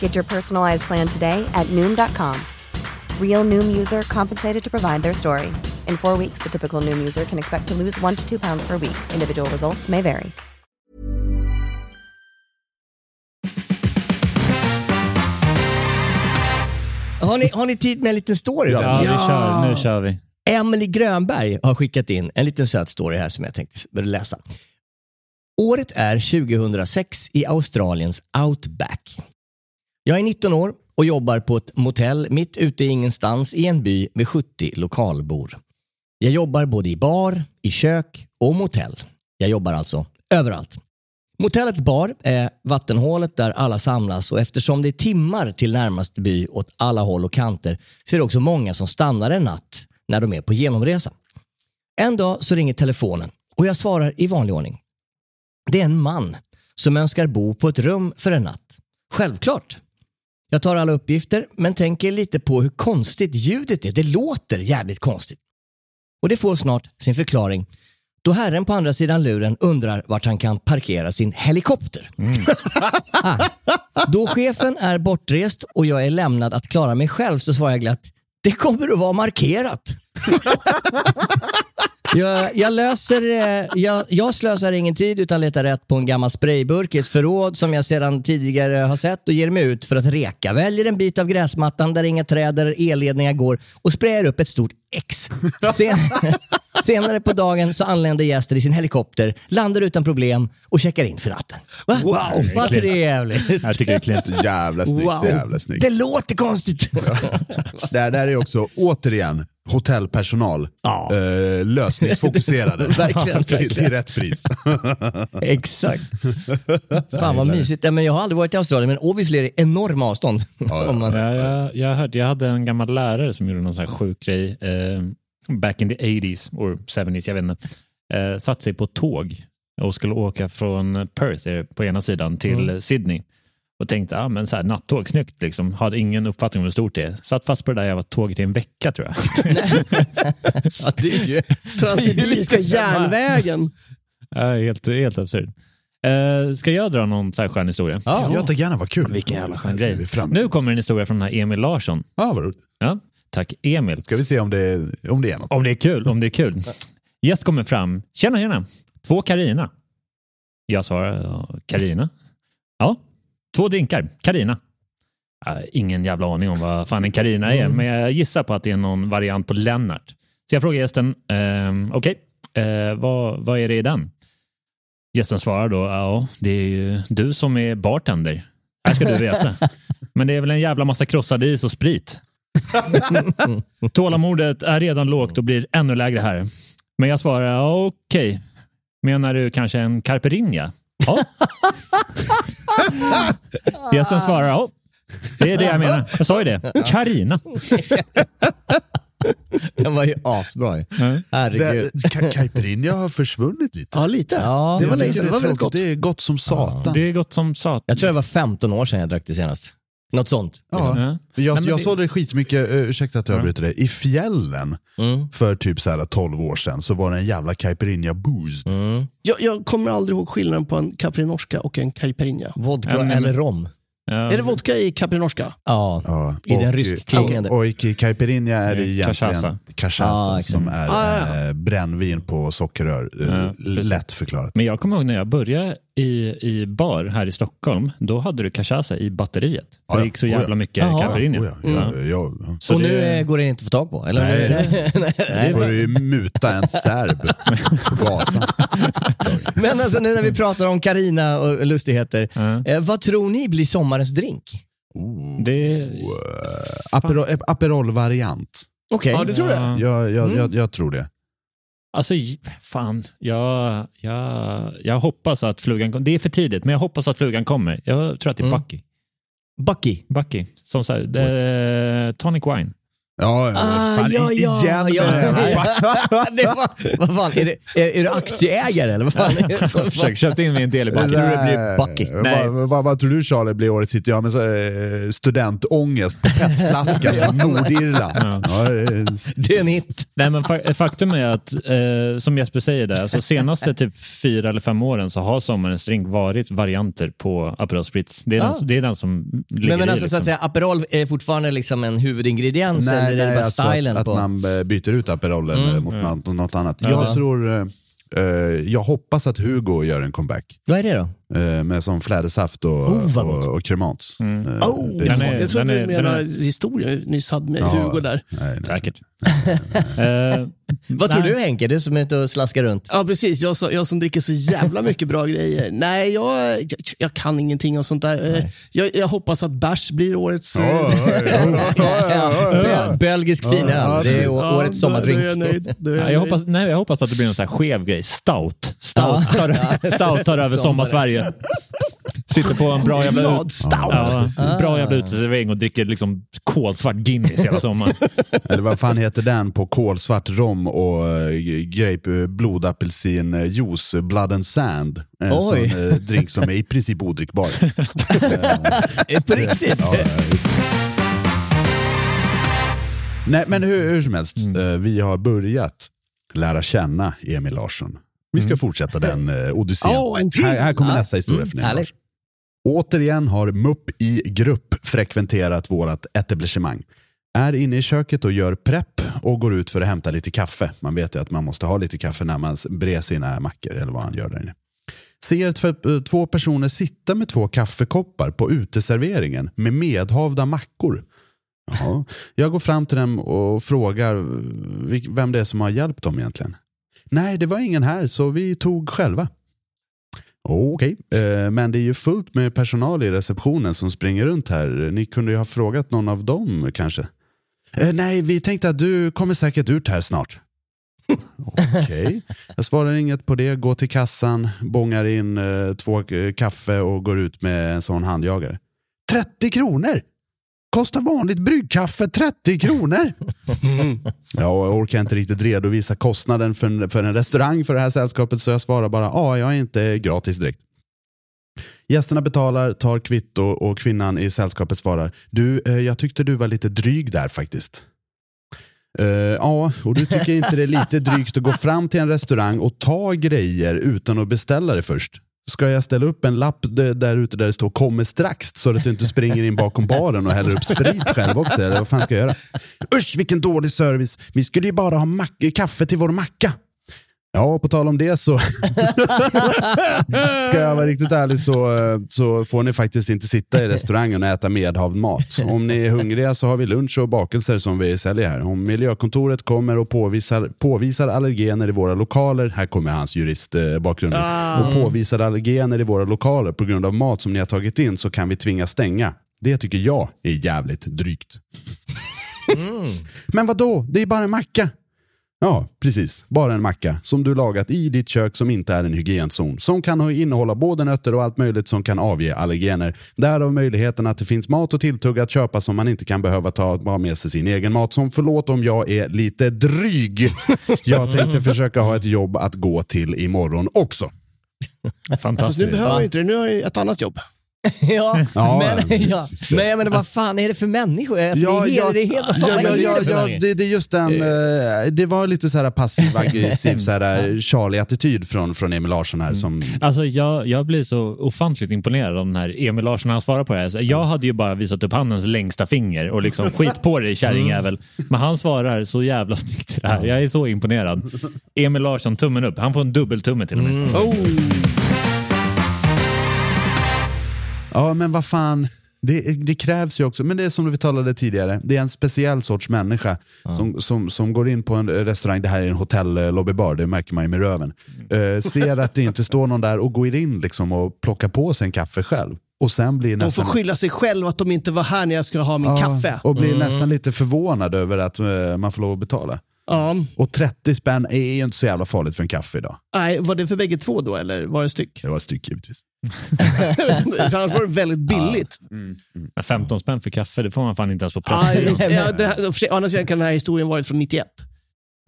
Get your personalized plan today at Noom.com. Real Noom user compensated to provide their story. In four weeks, the typical Noom user can expect to lose one to two pounds per week. Individual results may vary. Har ni, har ni tid med en liten story? Ja, vi kör. Nu kör vi. Emily Grönberg har skickat in en liten söt story här som jag tänkte läsa. Året är 2006 i Australiens outback. Jag är 19 år och jobbar på ett motell mitt ute i ingenstans i en by med 70 lokalbor. Jag jobbar både i bar, i kök och motell. Jag jobbar alltså överallt. Motellets bar är vattenhålet där alla samlas och eftersom det är timmar till närmaste by åt alla håll och kanter så är det också många som stannar en natt när de är på genomresa. En dag så ringer telefonen och jag svarar i vanlig ordning. Det är en man som önskar bo på ett rum för en natt. Självklart. Jag tar alla uppgifter men tänker lite på hur konstigt ljudet är. Det låter jävligt konstigt. Och det får snart sin förklaring då herren på andra sidan luren undrar vart han kan parkera sin helikopter. ah. Då chefen är bortrest och jag är lämnad att klara mig själv så svarar jag glatt, det kommer att vara markerat. Jag, jag, löser, eh, jag, jag slösar ingen tid utan letar rätt på en gammal sprayburk i ett förråd som jag sedan tidigare har sett och ger mig ut för att reka. Väljer en bit av gräsmattan där inga träd eller elledningar går och sprayar upp ett stort X. Sen, senare på dagen så anländer gästen i sin helikopter, landar utan problem och checkar in för natten. Va? Wow, Vad trevligt. Jag tycker det är klent. Jävla snyggt, Wow. jävla snyggt. Det låter konstigt. Det här, det här är också, återigen, hotellpersonal. Ja. Eh, lösningsfokuserade. Verkligen. till, till rätt pris. Exakt. Fan vad mysigt. Ja, men jag har aldrig varit i Australien men obviously är det enorma avstånd. ja. Om man, Ja, jag, jag, hörde, jag hade en gammal lärare som gjorde någon sån här sjuk grej. Eh, back in the 80s, or 70s, jag vet inte. Eh, satt sig på tåg och skulle åka från Perth eh, på ena sidan till Sydney. Och tänkte, ja men så här, nattåg, snyggt liksom. Hade ingen uppfattning om hur stort det är. Satt fast på det där jävla tåget i en vecka tror jag. ja, det är ju... Transsibiriska järnvägen. Ja, helt, helt absurd. Eh, ska jag dra någon så här skön historia? Ja. Jag tar gärna, vad kul. Vilken jävla skön grej. vi fram emot. Nu kommer en historia från den här Emil Larsson. Ja, vad roligt. Ja, tack Emil. Ska vi se om det, om det är något. Om det är kul, om det är kul. Gäst kommer fram. Tjena, tjena. Två Karina. Jag svarar, "Ja, Karina? Ja, två drinkar. Karina. Ja, ingen jävla aning om vad fan en Karina är, men jag gissar på att det är någon variant på Lennart. Så jag frågar gästen, ehm, okej, eh, vad, vad är det i den? Gästen svarar då, ja, det är ju du som är bartender. Här ska du veta. Men det är väl en jävla massa krossad is och sprit. Tålamodet är redan lågt och blir ännu lägre här. Men jag svarar, okej. Menar du kanske en caipirinha? Ja. Gästen svarar, ja. Det är det jag menar. Jag sa ju det. Karina. Den var ju asbra ju. Herregud. Det- Ka- Caipirinha har försvunnit lite. Ja, lite. Ja, det var länge sedan. Det gott. Det är gott som satan. Det är gott som satan. Jag tror det var 15 år sedan jag drack det senast. Något sånt. Ja. Ja. Jag, jag det- det skitmycket, uh, ursäkta att jag avbryter dig, i fjällen Mm. för typ så här 12 år sedan så var det en jävla caipirinha boost. Mm. Jag, jag kommer aldrig ihåg skillnaden på en Caprinorska och en Caipirinha. Vodka Ja, men- eller rom. Ja. Är det vodka i Caprinorska? Ja. Ja, I den ryskklingande. Och, och i caipirinha är det Eh, egentligen cachaça. cachaça Ah, som är Ah, ja, eh, brännvin på sockerrör. Eh, lätt förklarat. Men jag kommer ihåg när jag började i, i bar här i Stockholm. Då hade du cachaça i batteriet. För Ja, ja. det gick så Oh, ja. jävla mycket Jaha. caipirinha. Oh, ja, ja, Ja. ja, ja. Så och det- nu eh, går det inte att få tag på? Eller? Nej. Nej. Då får du ju muta en serb på gatan. Men alltså nu när vi pratar om Karina och lustigheter. Eh, vad tror ni blir sommarens drink? Det, Eh, Aperol, eh, Aperol-variant. Okej. Ja, du tror det? Ja. Jag, jag, jag, jag tror det. Alltså, fan. Jag, jag, jag hoppas att flugan kommer. Det är för tidigt, men jag hoppas att flugan kommer. Jag tror att det är Mm. Bucky. Bucky. Bucky. Som så här, det, tonic wine. Ja, Ah, fan, ja, i- ja, igen ja. med det var, vad fan, är, det, är, är du aktieägare eller vad fan? är? Försök köpa in mig en del i Jag Bucky. tror det blir Bucky. Nej. Vad, vad, vad tror du Charlie blir årets hit? Ja, men så, eh, studentångest på petflaska från Nordirland. Ja, det är- Det är en hit. Nej, men fa- faktum är att, eh, som Jesper säger där, alltså senaste typ fyra eller fem åren så har sommarens drink varit varianter på Aperol Spritz. Det är, Ah. den, det är den som ligger Men, men i. alltså så Liksom. att säga, Aperol är fortfarande liksom en huvudingrediens eller är det bara alltså stylen att, på? att man eh, byter ut Aperolen Mm. mot något, något annat. Ja. Jag tror, eh, eh, jag hoppas att Hugo gör en comeback. Vad är det då? Eh, med som flädersaft och, Oh, vad och, och kremats. Mm. Eh, Oh, det- Den är- jag tror den du är- menar den historien nyss hade med Ja. Hugo där. nej, nej. Säkert. eh, Vad tror du Henke? Du som är ute och slaskar runt. Ja, precis. Jag, så- jag som dricker så jävla mycket bra grejer. Nej, jag, jag, jag kan ingenting om sånt där. Jag, jag hoppas att bärs blir årets... Ja, ja, Belgisk finöl. Det är årets då- Då är jag sommardrink. nöjd. Då är jag hoppas, nej, jag hoppas att det blir någon så här skev grej. Stout. Stout tar, stout tar över sommar-Sverige. Sitter på en bra jävla, ut, ja, Ah. bra jävla uteservering och dricker liksom kolsvart Guinness hela sommaren. Eller vad fan heter den på kolsvart rom och uh, grape blodapelsinjuice, blood and sand. En sån Oj. eh, drink som är i princip odrickbar. Eh, På riktigt? Ja. Nej men hur, hur som helst, Mm. eh, vi har börjat lära känna Emil Larsson. Vi ska fortsätta den uh, odyssén. Till! Här, här kommer Ja. nästa historia Mm, härligt. Lars. Återigen har Mupp i grupp frekventerat vårt etablissemang. Är inne i köket och gör prepp och går ut för att hämta lite kaffe. Man vet ju att man måste ha lite kaffe när man brer sina mackor eller vad han gör där inne. Ser tv- två personer sitta med två kaffekoppar på uteserveringen med medhavda mackor. Jaha. Jag går fram till dem och frågar vil- vem det är som har hjälpt dem egentligen. Nej, det var ingen här så vi tog själva. Okej, eh, men det är ju fullt med personal i receptionen som springer runt här. Ni kunde ju ha frågat någon av dem kanske. Eh, nej, vi tänkte att du kommer säkert ut här snart. Okej, jag svarar inget på det, går till kassan, bångar in eh, två eh, kaffe och går ut med en sån handjagare. 30 kronor! Kostar vanligt bryggkaffe 30 kronor? Ja, jag orkar inte riktigt redovisa kostnaden för en, för en restaurang för det här sällskapet så jag svarar bara ja, jag är inte gratis direkt. Gästerna betalar, tar kvitto och kvinnan i sällskapet svarar du, eh, jag tyckte du var lite dryg där faktiskt. Uh, ja, och du tycker inte det är lite drygt att gå fram till en restaurang och ta grejer utan att beställa det först? Ska jag ställa upp en lapp där ute där det står kommer strax så att du inte springer in bakom baren och häller upp sprit själv också? Eller vad fan ska jag göra? Usch vilken dålig service. Vi skulle ju bara ha kaffe till vår macka. Ja, på tal om det så ska jag vara riktigt ärlig så, eh, så får ni faktiskt inte sitta i restaurangen och äta medhavd mat. Om ni är hungriga så har vi lunch och bakelser som vi säljer här. Om miljökontoret kommer och påvisar, påvisar allergener i våra lokaler, här kommer hans juristbakgrund, Ah. och påvisar allergener i våra lokaler på grund av mat som ni har tagit in så kan vi tvinga stänga. Det tycker jag är jävligt drygt. Men vad då? Det är bara en macka. Ja, precis. Bara en macka som du lagat i ditt kök som inte är en hygienzon. Som kan ha- innehålla både nötter och allt möjligt som kan avge allergener. Därav möjligheten att det finns mat och tilltugg att köpa som man inte kan behöva ta med sig sin egen mat. Som förlåt om jag är lite dryg. Jag tänkte försöka ha ett jobb att gå till imorgon också. Fantastiskt. nu behöver jag inte det, nu har jag ett annat jobb. ja, Ja, men, ja. men, men vad fan är det för människor? Alltså, det, är helt, det är helt, vad fan ja, är ja, det ja, för människor? det, det är just den, eh, det var lite så här passiv aggressiv så här Charlie-attityd från, från Emil Larsson här. Som, Alltså jag, jag blir så ofantligt imponerad av den här Emil Larsson när han svarar på det här. Så Jag hade ju bara visat upp handens längsta finger och liksom skit på dig kärringjävel. Men han svarar så jävla snyggt det här. Jag är så imponerad. Emil Larsson, tummen upp. Han får en dubbeltumme till och med. Oh. Ja, men vad fan. Det, det krävs ju också, men det är som vi talade tidigare, det är en speciell sorts människa som, som, som går in på en restaurang, det här är en hotellobbybar, det märker man ju med röven. Eh, ser att det inte står någon där och går in liksom och plockar på sig en kaffe själv. Och sen blir De nästan... får skylla sig själv att de inte var här när jag skulle ha min Ja, kaffe. Och blir nästan lite förvånad över att eh, man får lov att betala. Ja. Och 30 spänn är ju inte så jävla farligt för en kaffe idag. Nej, var det för bägge två då eller var det styck? Det var ett stycke givetvis. för annars var det väldigt billigt. Men 15 spänn för kaffe, det får man fan inte ens på Ja, Pressbyrån. ja, å andra sidan kan den här historien varit från 91.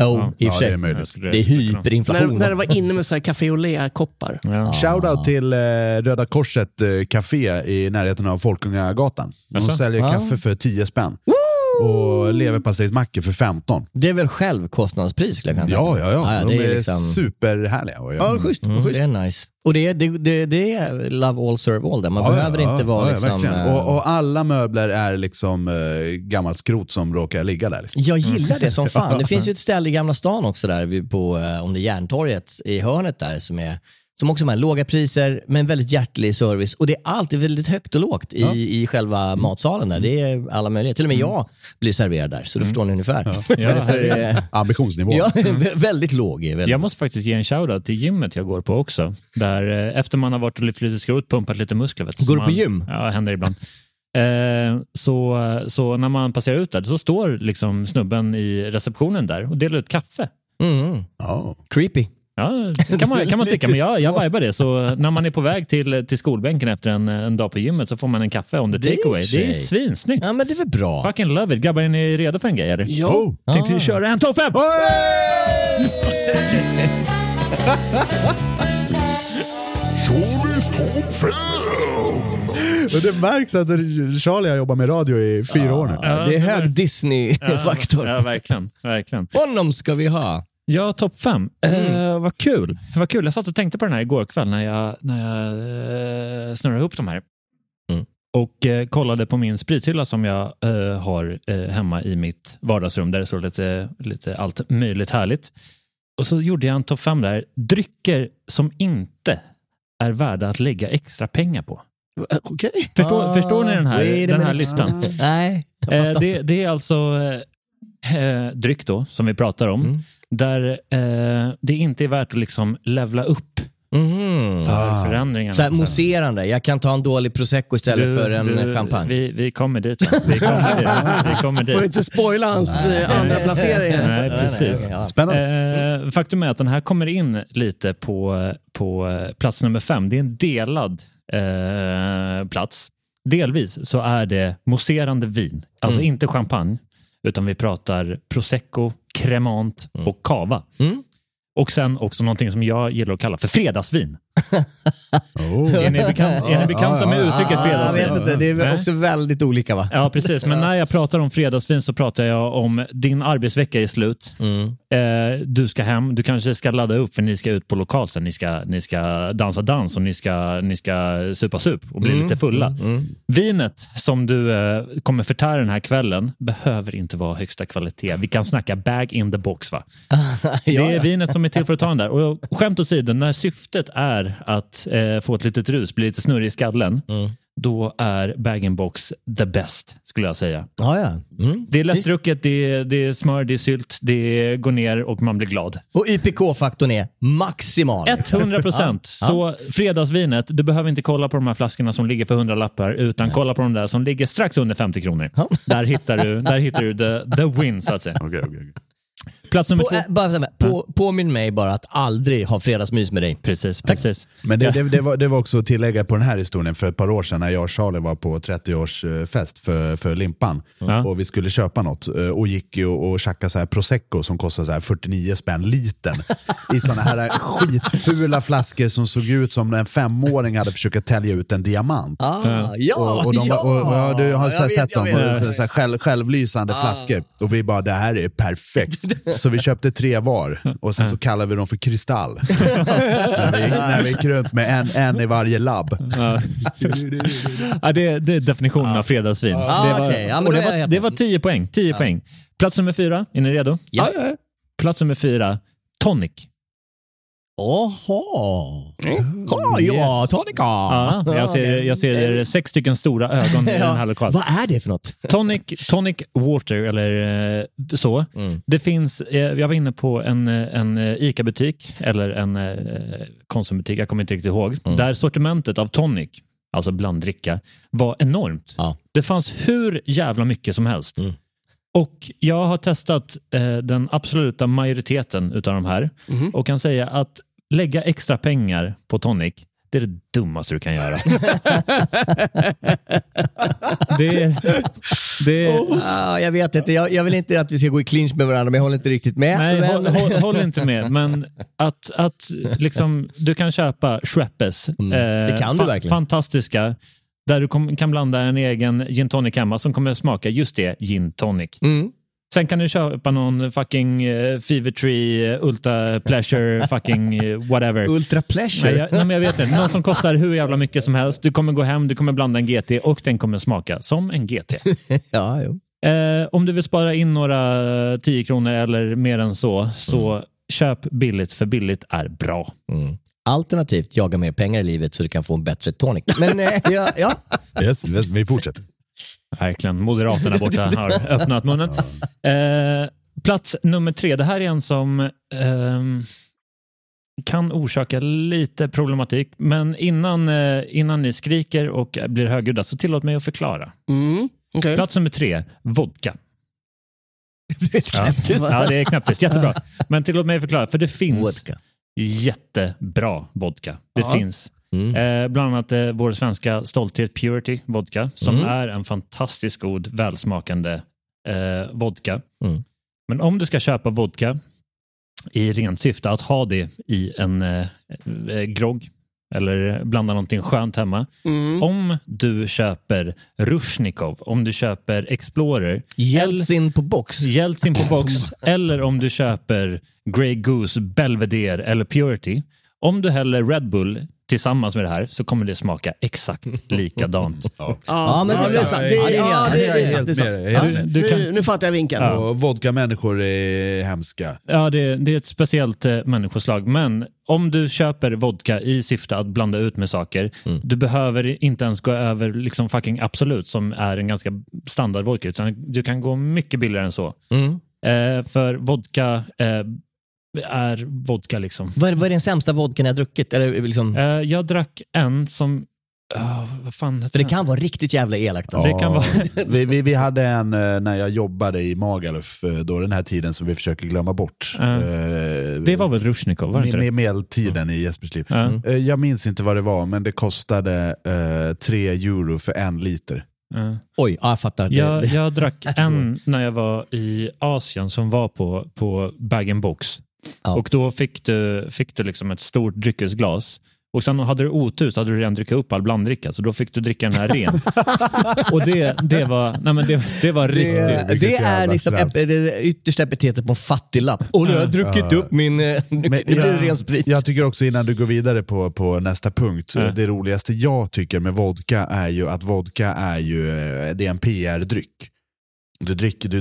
Oh, i och för sig. det är möjligt. Det är När, hyperinflation. när det var inne med så här Café Olé-koppar. Ja. Shoutout till eh, Röda Korset eh, Café i närheten av Folkungagatan. De säljer Ja. kaffe för 10 spänn. Och leverpastejsmackor för 15. Det är väl självkostnadspris skulle jag kunna Ja, tänka mig. ja, ja. det De är, liksom- superhärliga. göra. Ja, schysst. Mm, schysst. det är nice. Och det, är- det, det, det är love all serve all där. Man Ja, behöver ja, inte ja, vara ja, liksom... verkligen. eh, och, och alla möbler är liksom eh, gammalt skrot som råkar ligga där. Liksom. Jag gillar det som fan. Det finns ju ett ställe i Gamla stan också där vid- på, eh, om det är Järntorget i hörnet där som är som också har låga priser men väldigt hjärtlig service och det är alltid väldigt högt och lågt i, i själva matsalen där. Det är alla möjliga. Till och med jag blir serverad där så då förstår ni ungefär. Är det för, eh, Ambitionsnivå. ja, vä- väldigt låg. Väldigt. Jag måste faktiskt ge en shoutout till gymmet jag går på också. Där eh, efter man har varit och lyft lite skrot, pumpat lite muskler. Vet, Går du på man, gym? Ja, händer ibland. Eh, så, så när man passerar ut där så står liksom snubben i receptionen där och delar ut kaffe. Mm. Ja. Creepy. Ja, det kan man, kan man tycka, men jag, jag vibar det. Så när man är på väg till, till skolbänken efter en, en dag på gymmet så får man en kaffe on the takeaway. Det är svinsnyggt. Ja men det är väl bra. Fucking love it. Grabbar, är ni redo för en grej? Eller? Ja. Oh. Tänkte vi köra en topp fem? Charlies topp 5! Det märks att Charlie har jobbat med radio i fyra år nu. Ja, det är hög Disney-faktor. Ja, verkligen. verkligen. Honom ska vi ha. Ja, topp fem. Mm. Eh, vad kul. Vad kul. Jag satt och tänkte på den här igår kväll när jag, när jag eh, snurrade ihop de här. Mm. Och eh, kollade på min sprithylla som jag eh, har eh, hemma i mitt vardagsrum där det står lite, lite allt möjligt härligt. Och så gjorde jag en topp fem där. Drycker som inte är värda att lägga extra pengar på. Eh, Okej. Förstår, Ah, förstår ni den här, den här listan? Nej, Eh, fattar. det, det är alltså eh, eh, dryck då, som vi pratar om, Mm. Där eh, det inte är värt att liksom levla upp Mhm. för förändringarna. Så här mousserande. Jag kan ta en dålig prosecco istället Du- för en du, champagne. Vi, vi kommer dit. Va? Vi kommer dit. Vi kommer dit. Får inte spoila hans eh, andra placering. Nej, precis. Spännande. Eh, faktum är att den här kommer in lite på, på eh, plats nummer fem. Det är en delad eh, plats. Delvis så är det mousserande vin, alltså Mm. inte champagne, utan vi pratar prosecco, cremant och cava. Mm. Och sen också någonting som jag gillar att kalla för fredagsvin. Oh. Är ni, bekant, är ni bekanta med uttrycket Ah, jag fredagsvin? vet inte, det är Nej? också väldigt olika va? Ja, precis. Men när jag pratar om fredagsvin så pratar jag om din arbetsvecka är slut. Mm. Eh, du ska hem, du kanske ska ladda upp för ni ska ut på lokal sen. Ni ska, ni ska dansa dans och ni ska, ni ska supa sup och bli Mm, lite fulla. mm, mm. Vinet som du eh, kommer förtära den här kvällen behöver inte vara högsta kvalitet. Vi kan snacka bag in the box va? Det är vinet som är till för att ta den där. Och skämt åsido, när syftet är att eh, få ett litet rus, bli lite snurrig i skallen, Mm. då är bag-in-box the best, skulle jag säga. Ja, ja. Mm. Det är lättdrucket, det är, det är smör, det är sylt, det går ner och man blir glad. Och YPK-faktorn är maximal. 100 procent. Så fredagsvinet, du behöver inte kolla på de här flaskorna som ligger för 100 lappar utan kolla på de där som ligger strax under 50 kronor. Där hittar du, där hittar du the, the win, så att säga. Okej, okej, okej. Plats nummer På, två. äh, bara här, på, påminn mig bara att aldrig ha fredagsmys med dig. Precis, precis. Men det, det, det, var, det var också att tillägga på den här historien för ett par år sedan när jag och Charlie var på 30-årsfest för, för Limpan. Ja. Och vi skulle köpa något eh, och gick och, och tjackade så här prosecco som kostade så här 49 spänn litern. I såna här skitfula flaskor som såg ut som en femåring hade försökt tälja ut en diamant. Ah, ja, och, och de, ja! och, och, ja, du har så här vet, sett dem, vet. och så, här själv, självlysande flaskor. Och vi bara, det här är perfekt. Så vi köpte tre var och sen så kallade vi dem för kristall. när, vi, när vi gick runt med en, en i varje labb. Ja. ja, det, det är definitionen av fredagsvin. Ja, det, var, okej. Ja, men och då det, är var, det var 10 poäng. 10 poäng. Plats nummer fyra, är ni redo? Ja. Plats nummer fyra, tonic. Oho. Oh, ja, Yes. tonica. Ja, jag, ser, jag ser sex stycken stora ögon i den här lokalen. Vad är det för något? Tonic, tonic water eller eh, så. Mm. Det finns, eh, jag var inne på en, en ICA-butik eller en eh, Konsumbutik, jag kommer inte riktigt ihåg, Mm. där sortimentet av tonic, alltså blanddricka, var enormt. Ja. Det fanns hur jävla mycket som helst. Mm. Och jag har testat eh, den absoluta majoriteten utav de här Mhm. och kan säga att lägga extra pengar på tonic, det är det dummaste du kan göra. det, är, det är, Ah, jag vet inte, jag, jag vill inte att vi ska gå i clinch med varandra men jag håller inte riktigt med. Nej, men... håll, håll, håll inte med. Men att, att liksom, du kan köpa Schweppes. Mm, det kan du verkligen. Fantastiska. Där du kan blanda en egen gin tonic hemma som kommer smaka just det, gin tonic. Mm. Sen kan du köpa någon fucking uh, Fever Tree, uh, Ultra Pleasure, fucking uh, whatever. Ultra pleasure. Nej, jag, nej, men jag vet inte. Någon som kostar hur jävla mycket som helst. Du kommer gå hem, du kommer blanda en GT och den kommer smaka som en GT. ja, jo. Eh, om du vill spara in några 10 kronor eller mer än så, så köp billigt för billigt är bra. Mm. Alternativt jaga mer pengar i livet så du kan få en bättre tonic. Men eh, ja, ja. Yes, yes, vi fortsätter. Verkligen. Moderaterna borta har öppnat munnen. Eh, plats nummer tre. Det här är en som ehm, kan orsaka lite problematik. Men innan, eh, innan ni skriker och blir högljudda så tillåt mig att förklara. Mm. okej. Plats nummer tre, vodka. Knäpptyst. Ja, det är knäpptyst. Jättebra. Men tillåt mig förklara, för det finns Vodka. Jättebra vodka. Det Ja. finns Mm. eh, bland annat eh, vår svenska Stolthet Purity vodka som Mm. är en fantastiskt god, välsmakande eh, vodka. Mm. Men om du ska köpa vodka i rent syfte att ha det i en eh, eh, grogg eller blanda någonting skönt hemma. Mm. Om du köper Rushnikov, om du köper Explorer, Jeltsin på box. Jeltsin på box eller om du köper Grey Goose, Belvedere eller Purity. Om du häller Red Bull tillsammans med det här så kommer det smaka exakt likadant. Ja, men Ja, det det är sant. Ja, Det, är ja, det, är sant. Det är sant. Ja, Ja, nu, nu fattar jag vinkeln. Och vodka-människor är hemska. Ja, det, det är ett speciellt eh, människoslag. Men om du köper vodka i syfte att blanda ut med saker, du behöver inte ens gå över liksom fucking Absolut som är en ganska standard vodka, utan du kan gå mycket billigare än så. Mm. Eh, för vodka eh, är vodka liksom. Vad, är, vad är den sämsta vodkan jag har druckit? Eller liksom, Eh, jag drack en som... ah, vad fan heter för det kan vara riktigt jävla elakt. Alltså. Det kan vara... vi, vi, vi hade en eh, när jag jobbade i Magaluf, eh, då den här tiden som vi försöker glömma bort. Ja. Eh, Det var väl Rushnikov, var det inte med, medeltiden i Jespers liv. Ja. Eh, Jag minns inte vad det var, men det kostade 3 euro för en liter. Ja. Oj, ja, jag fattar. Det- Jag, jag drack en när jag var i Asien som var på, på bag box. Ja. Och då fick du, fick du liksom ett stort dryckesglas. Och sen hade du otur så hade du redan druckit upp all blanddricka, så då fick du dricka den här ren. och det, det, var, nej men det, det var riktigt... Det, det vilket är jävla liksom ep- det yttersta epitetet på fattiglapp. Och nu har jag druckit upp min... eh, Nu, blir det ren sprit. Jag tycker också innan du går vidare på, på nästa punkt, Ja. det roligaste jag tycker med vodka är ju att vodka är ju eh, det är en PR-dryck. Du dricker, du,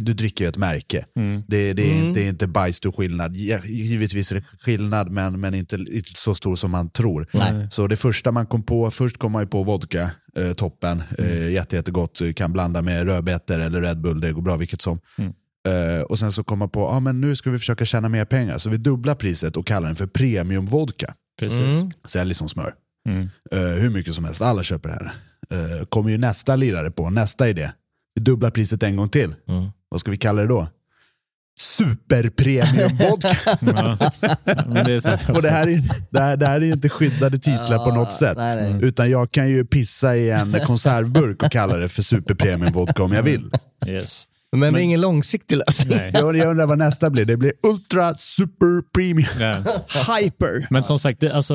du dricker ju ett märke. Mm. Det, det, är Mm. inte, det är inte bajsstor skillnad. Givetvis är det skillnad, men, men inte, inte så stor som man tror. Nej. Så det första man kom på, först kom man ju på vodka, eh, toppen, Mm. eh, jätte, jättegott, kan blanda med rödbetor eller Red Bull, det går bra vilket som. Mm. Eh, och sen så kom man på, ah, men nu ska vi försöka tjäna mer pengar, så vi dubblar priset och kallar den för premiumvodka. Precis. Mm. Säljer som smör. Mm. Eh, hur mycket som helst, alla köper det här. Uh, kommer ju nästa lirare på, nästa idé. Vi dubblar priset en gång till. Mm. Vad ska vi kalla det då? Superpremiumvodka. Det är så här. och det här, är, det, här, det här är ju inte skyddade titlar på något sätt. Nej, nej. Utan jag kan ju pissa i en konservburk och kalla det för superpremiumvodka om jag vill. Yes. Men, det är ingen långsiktig lösning. Nej. Jag, jag undrar vad nästa blir. Det blir ultra super premium. Ja. Hyper. Men som sagt, det, alltså...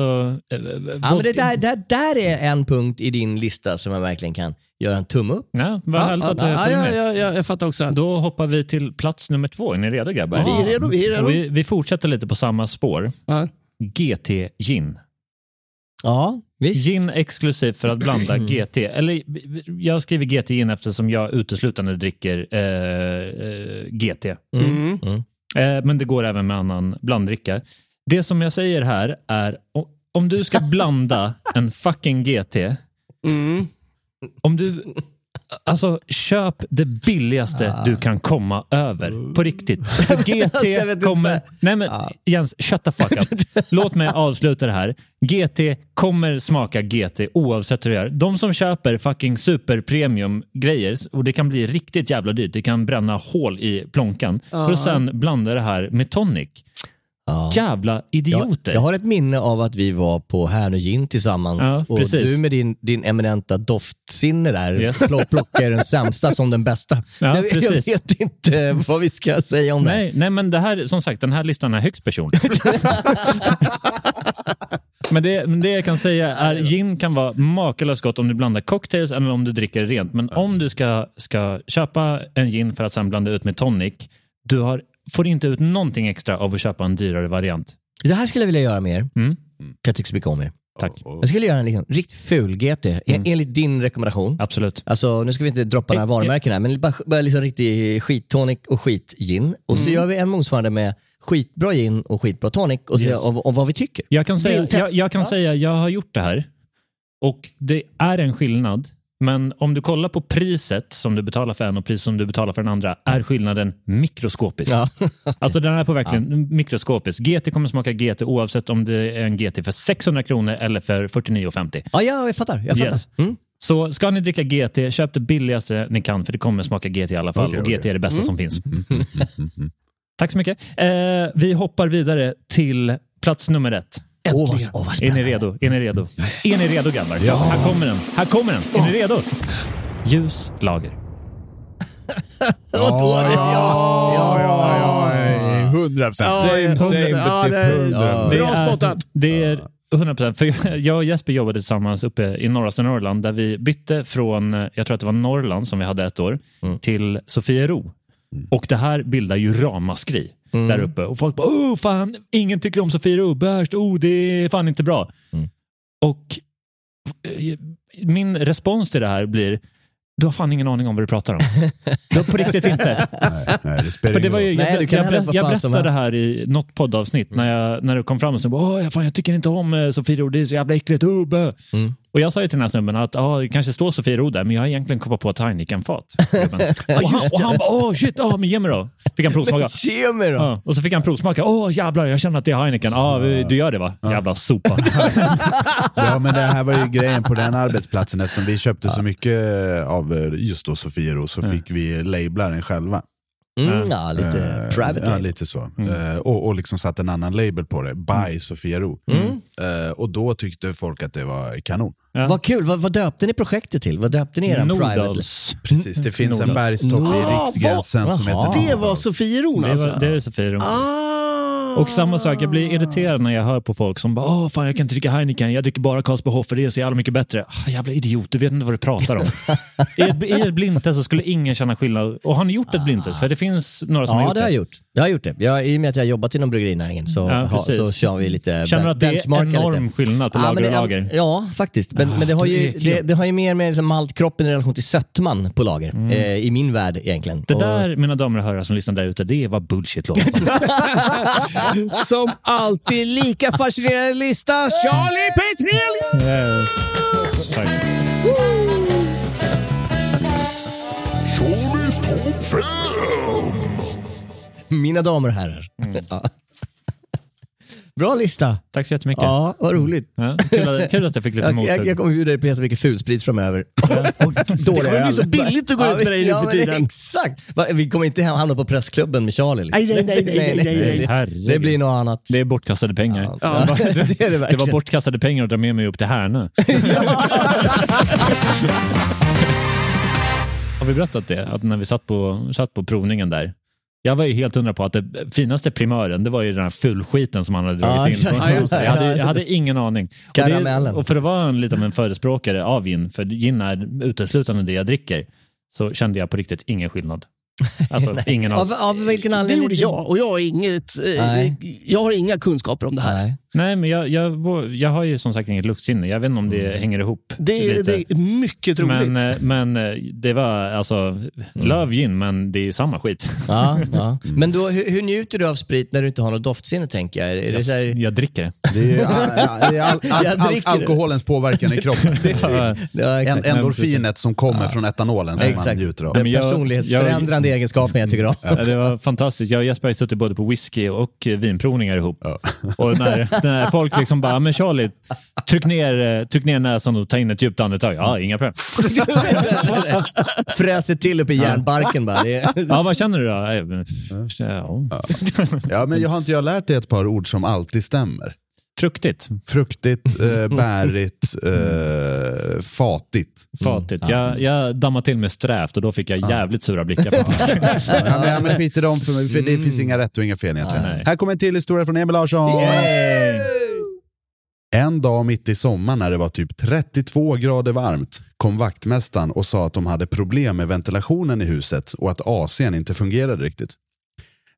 eh, Ja, men det där, där, där är en punkt i din lista som jag verkligen kan göra en tumme upp. Ja, vad härligt att du ja, ja, ja, ja, jag fattar också. Då hoppar vi till plats nummer två. Är ni redo grabbar? Vi är redo, vi är redo. Vi, vi fortsätter lite på samma spår. Ja. GT Gin. Ja, visst. Gin exklusivt för att blanda GT. Eller jag skriver GT Gin eftersom jag uteslutande dricker eh, eh, GT. Mm. Eh, men det går även med annan blanddricka. Det som jag säger här är om du ska blanda en fucking GT, Mm. Om du Alltså köp det billigaste du kan komma över. På riktigt. GT kommer... Nej men Jens, shut the fuck up. Låt mig avsluta det här. GT kommer smaka GT oavsett hur du gör. De som köper fucking superpremium grejer och det kan bli riktigt jävla dyrt. Det kan bränna hål i plånkan. För att sen blanda det här med tonic. Ja. Jävla Jag, idioter. jag har ett minne av att vi var på Härnö Gin tillsammans Ja, och precis. du med din, din eminenta doftsinne där Yes. plock- plockar den sämsta som den bästa. Ja, jag, jag vet inte vad vi ska säga om det. Nej, nej, men det här, som sagt, den här listan är högst personlig. men, det, men det jag kan säga är gin kan vara makalöst gott om du blandar cocktails eller om du dricker rent. Men om du ska, ska köpa en gin för att sen blanda ut med tonic, du har, får inte ut någonting extra av att köpa en dyrare variant. Det här skulle jag vilja göra mer. Mm. Jag tycker så mycket om er. Tack. Jag skulle göra en liksom, riktigt ful GT, en, enligt din rekommendation. Absolut. Alltså, nu ska vi inte droppa några varumärken här, men bara, bara liksom riktig skittonic och skitgin. Och så gör vi en motsvarande med skitbra gin och skitbra tonic och Yes. om, om vad vi tycker. Jag kan, säga, jag, jag kan Ja. säga jag har gjort det här och det är en skillnad. Men om du kollar på priset som du betalar för en och priset som du betalar för den andra är skillnaden mikroskopisk. Ja. Alltså den är på verkligen mikroskopisk. GT kommer smaka GT oavsett om det är en GT för 600 kronor eller för 49,50. Ja, ja, jag fattar. Jag fattar. Yes. Mm. Så ska ni dricka GT, köp det billigaste ni kan för det kommer smaka GT i alla fall Okej, och. GT är det bästa som finns. Tack så mycket. Eh, vi hoppar vidare till plats nummer ett. Vad, åh, vad Är ni redo? Är ni redo? Är ni redo grabbar? Här kommer den. Här kommer den. Är ni redo? Ljus lager. Ja, ja, ja, ja, ja. Hundra procent. Ja, Same, same, ja, but det är- different. ja. Det Bra är, spottat. Det är 100%. För jag och Jesper jobbade tillsammans uppe i norraste Norrland där vi bytte från, eh, jag tror att det var Norrland som vi hade ett år, till Sofiero. Och det här bildar ju ramaskri där uppe. Och folk bara, oh fan, ingen tycker om Sofiero, värst, oh det är fan inte bra. Och eh, min respons till det här blir, du har fan ingen aning om vad du pratar om. Du har på riktigt inte. Nej, nej, det spelar För det ingen var ju, roll. jag, Nej, du kan jag, jag, jag berättade det här i något poddavsnitt när, jag, när det kom fram och så bara, Åh, fan, jag tycker inte om uh, Sofiero, det är så jävla äckligt. Uh, bö." Mm. Och jag sa ju till den här snubben att ah, det kanske står Sofiero där, men jag har egentligen koppat på. Gubben. och, han, och han bara, åh shit, åh, men ge mig då. Fick han provsmaka. Ge mig då. Ja, och så fick han provsmaka. Åh jävlar, jag känner att det är Heineken. Ja, du gör det va? Jävla sopa. Ja, men det här var ju grejen på den arbetsplatsen eftersom vi köpte så mycket av eh, just då Sofiero så fick vi labla den själva. Mm, ja, lite Eh, private Ja, label. lite så. Eh, och, och liksom satt en annan label på det, by Sofiero. Eh, och då tyckte folk att det var kanon. Ja. Vad kul, vad, vad döpte ni projektet till? Vad döpte ni er private? Precis, det finns en Noodles. bergstopp i Ah, Riksgränsen som Jaha. heter Det var Sofieron Det, alltså? var, det är Sofiero. Ah. Och samma sak, jag blir irriterad när jag hör på folk som bara Åh, fan jag kan inte dricka Heineken, jag dricker bara Karlsberg för det är så jävla mycket bättre. Ah, jävla idiot, du vet inte vad du pratar om. I ett, I ett blindtest så skulle ingen känna skillnad. Och har ni gjort ett blindtest? För det finns några som har Ja, gjort det har jag gjort. Jag har gjort det. Jag, I och med att jag har jobbat inom bryggerinäringen så, Ja, ha, så kör vi lite Känner du att det är enorm lite. skillnad på Ja, lager och det lager? Ja, faktiskt. Men, Ah, men det, har ju, det, det har ju mer med liksom maltkroppen i relation till sötman på lager. Eh, I min värld egentligen. Mm. Det Och- där, mina damer och herrar som lyssnar där ute, det är vad bullshit låter som. Alltid lika fascinerande lista, Charlie Petrelius! Tack. Mina damer och herrar. Mm. Ja. Bra lista. Tack så jättemycket. Ja, vad roligt. Ja, kul, att, kul att jag fick lite Jag, jag, mothugg. jag kommer bjuda dig på jättemycket fulsprit framöver. Och Det kommer bli så billigt att gå ut med dig nu ja, för men tiden. Exakt. Vi kommer inte hamna på pressklubben med Charlie. Liksom. Nej, nej, nej, nej, nej, nej. Det blir något annat. Det är bortkastade pengar. Ja, Det, var, det det det var bortkastade pengar att dra med mig upp till Härnö. Har vi berättat det? Att när vi satt på, satt på provningen där. Jag var ju helt hundra på att det finaste primören, det var ju den här fullskiten som han hade dragit Ja, in. från Ja, just det. jag, hade, jag hade ingen aning. Och, Karamellen. det, och för att vara en, lite av en förespråkare av gin, för gin är uteslutande det jag dricker, så kände jag på riktigt ingen skillnad. Alltså ingen alls. Av, av vilken Det anledning? gjorde jag och jag har, inget, eh, jag har inga kunskaper om det här. Nej. Nej, men jag, jag, jag har ju som sagt inget luktsinne. Jag vet inte om det hänger ihop. Det, är- lite. det är mycket troligt. Men, eh, men eh, det var alltså love gin, men det är samma skit. Ja, ja. Men då, hur, hur njuter du av sprit när du inte har något doftsinne tänker jag? Är det Jag, så här, jag dricker det. Det är, det är det. alkoholens påverkan i kroppen. Ja, ja, En, exakt. endorfinet som kommer från etanolen som man Exakt. njuter av. Den men jag- personlighetsförändrande egenskapen jag tycker om. Ja, det var fantastiskt. Jag och Jesper har suttit både på whisky och eh, vinprovningar ihop. Och när, när folk liksom bara, men Charlie, tryck ner, eh, tryck ner näsan och ta in ett djupt andetag. Ja, inga problem. Fräser till upp i järnbarken bara. Ja, vad känner du då? Men, f- Ja. Ja, men jag har inte jag lärt dig ett par ord som alltid stämmer? Fruktigt. Fruktigt, eh, bärigt, eh, fatigt. Fatigt. Jag, jag dammade till med strävt och då fick jag jävligt sura blickar. Ja, men, ja, men skit i dem, för, för det finns inga rätt och inga fel egentligen. Nej. Här kommer en till historia från Emil Larsson. Yay! En dag mitt i sommaren när det var typ 32 grader varmt kom vaktmästaren och sa att de hade problem med ventilationen i huset och att AC'n inte fungerade riktigt.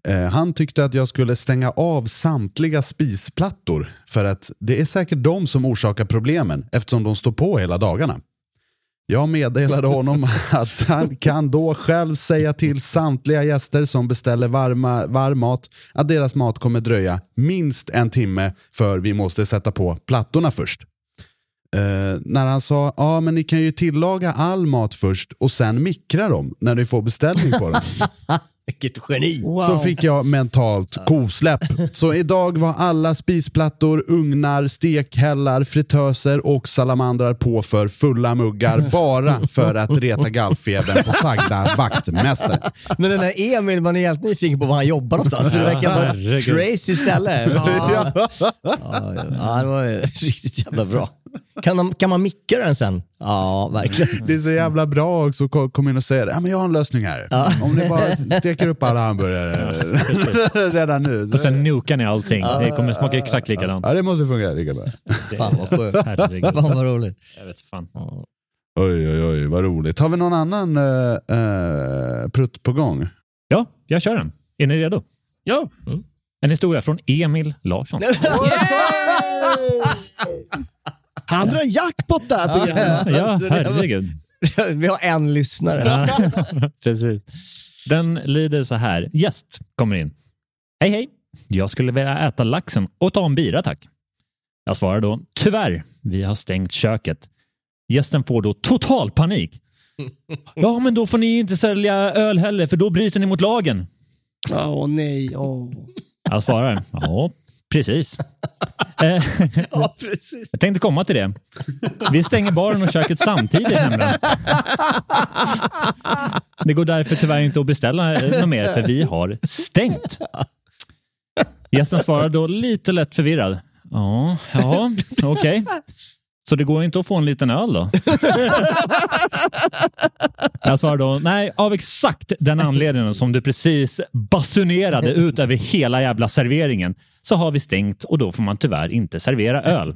Eh, han tyckte att jag skulle stänga av samtliga spisplattor för att det är säkert de som orsakar problemen eftersom de står på hela dagarna. Jag meddelade honom att han kan då själv säga till samtliga gäster som beställer varma, varm mat att deras mat kommer dröja minst en timme för vi måste sätta på plattorna först. Eh, när han sa ja men ni kan ju tillaga all mat först och sen mikra dem när ni får beställning på dem. vilket geni. Så fick jag mentalt kosläpp. Så idag var alla spisplattor, ugnar, stekhällar, fritöser och salamandrar på för fulla muggar bara för att reta gallfebern på sagda vaktmästare. Men den här Emil, man är helt nyfiken på var han jobbar någonstans. För det verkar vara ett crazy ställe. Ja, ja, ja, det var riktigt jävla bra. Kan, de, kan man mikra den sen? Ja, verkligen. Det är så jävla bra också att komma in och säga det. Ja, men jag har en lösning här. Om ni bara steker upp alla hamburgare redan nu. Och sen nukar ni allting. Det kommer smaka exakt likadant. Ja, det måste fungera lika bra. Fan vad sjukt. Herregud. Fan vad roligt. Jag vet fan. Oj, oj, oj, vad roligt. Har vi någon annan uh, uh, prutt på gång? Ja, jag kör den. Är ni redo? Ja. En historia från Emil Larsson. Han drar jackpot där på Ja, ja, herregud. Vi har en lyssnare. Ja, precis. Den lyder så här. Gäst kommer in. Hej hej. Jag skulle vilja äta laxen och ta en bira tack. Jag svarar då. Tyvärr, vi har stängt köket. Gästen får då total panik. Ja, men då får ni inte sälja öl heller för då bryter ni mot lagen. Åh nej. Åh. Jag svarar. Ja, precis. Eh, Ja, precis. Jag tänkte komma till det. Vi stänger baren och köket samtidigt nämligen. Det går därför tyvärr inte att beställa eh, något mer för vi har stängt. Gästen svarar då lite lätt förvirrad. Ja, ja okej. Så det går inte att få en liten öl då? Jag svarar då, nej, av exakt den anledningen som du precis basunerade ut över hela jävla serveringen så har vi stängt och då får man tyvärr inte servera öl.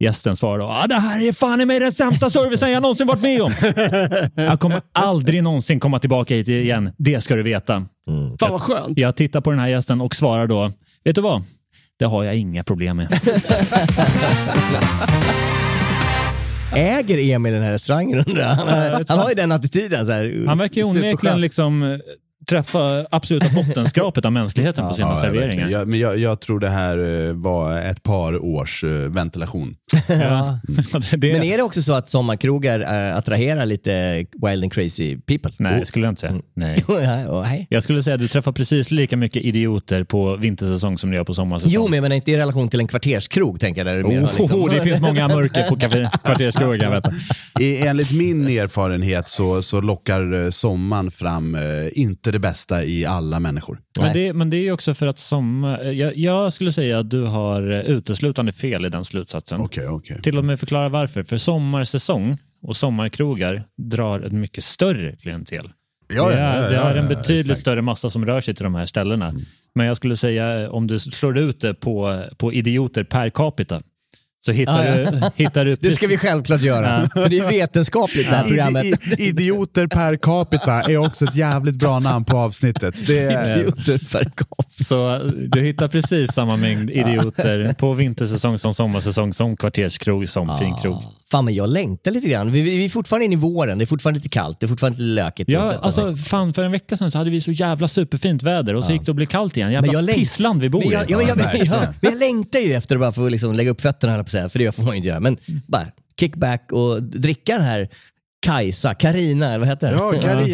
Gästen svarar då, ah, det här är fan i mig den sämsta servicen jag någonsin varit med om. Jag kommer aldrig någonsin komma tillbaka hit igen, det ska du veta. Fan vad skönt. Jag tittar på den här gästen och svarar då, vet du vad? Det har jag inga problem med. Äger Emil den här restaurangen undrar han, har, han har ju den attityden. Så här, Han verkar ju onekligen liksom eh, träffa absoluta bottenskrapet av mänskligheten på sina Ja, serveringar. jag, men jag, jag tror det här eh, var ett par års eh, ventilation. Ja. det, Men är det också så att sommarkrogar äh, attraherar lite wild and crazy people? Nej, det skulle jag inte säga. Nej. Ja, och hej. Jag skulle säga att du träffar precis lika mycket idioter på vintersäsong som du gör på sommarsäsong. Jo, men jag menar inte i relation till en kvarterskrog, tänker jag. Där det mer har Oh, liksom... det finns många mörker på kvarterskrogar. enligt min erfarenhet så, så lockar eh, sommaren fram eh, inte det bästa i alla människor. Men det, men det är ju också för att sommar... Jag, jag skulle säga att du har eh, uteslutande fel i den slutsatsen. Okej, okej. Till och med förklara varför. För sommarsäsong och sommarkrogar drar ett mycket större klientel. Ja, det ja, är, ja, det ja, är en betydligt exakt. större massa som rör sig till de här ställena. Men jag skulle säga om du slår ut det på, på idioter per capita så hittar, Ja, ja. du, hittar du... Det ska vi självklart göra. För det är vetenskapligt det här programmet. Idioter per capita är också ett jävligt bra namn på avsnittet. Det är, Idioter per capita. Så du hittar precis samma mängd idioter på vintersäsong som sommarsäsong, som kvarterskrog, som finkrog. Fan, men jag längtar lite grann. Vi, vi, vi är fortfarande inne i våren, det är fortfarande lite kallt, det är fortfarande lite lökigt. Ja, alltså sig. fan för en vecka sedan så hade vi så jävla superfint väder och så gick det att bli kallt igen. Jävla längt- pissland vi bor men jag, i. ja, men jag, Ja, men verkligen. jag, men jag längtar ju efter att bara få liksom lägga upp fötterna, jag på säga, för det får man ju inte göra. Men bara kickback och dricka den här Kajsa, Karina, vad heter det? Ja, jag menar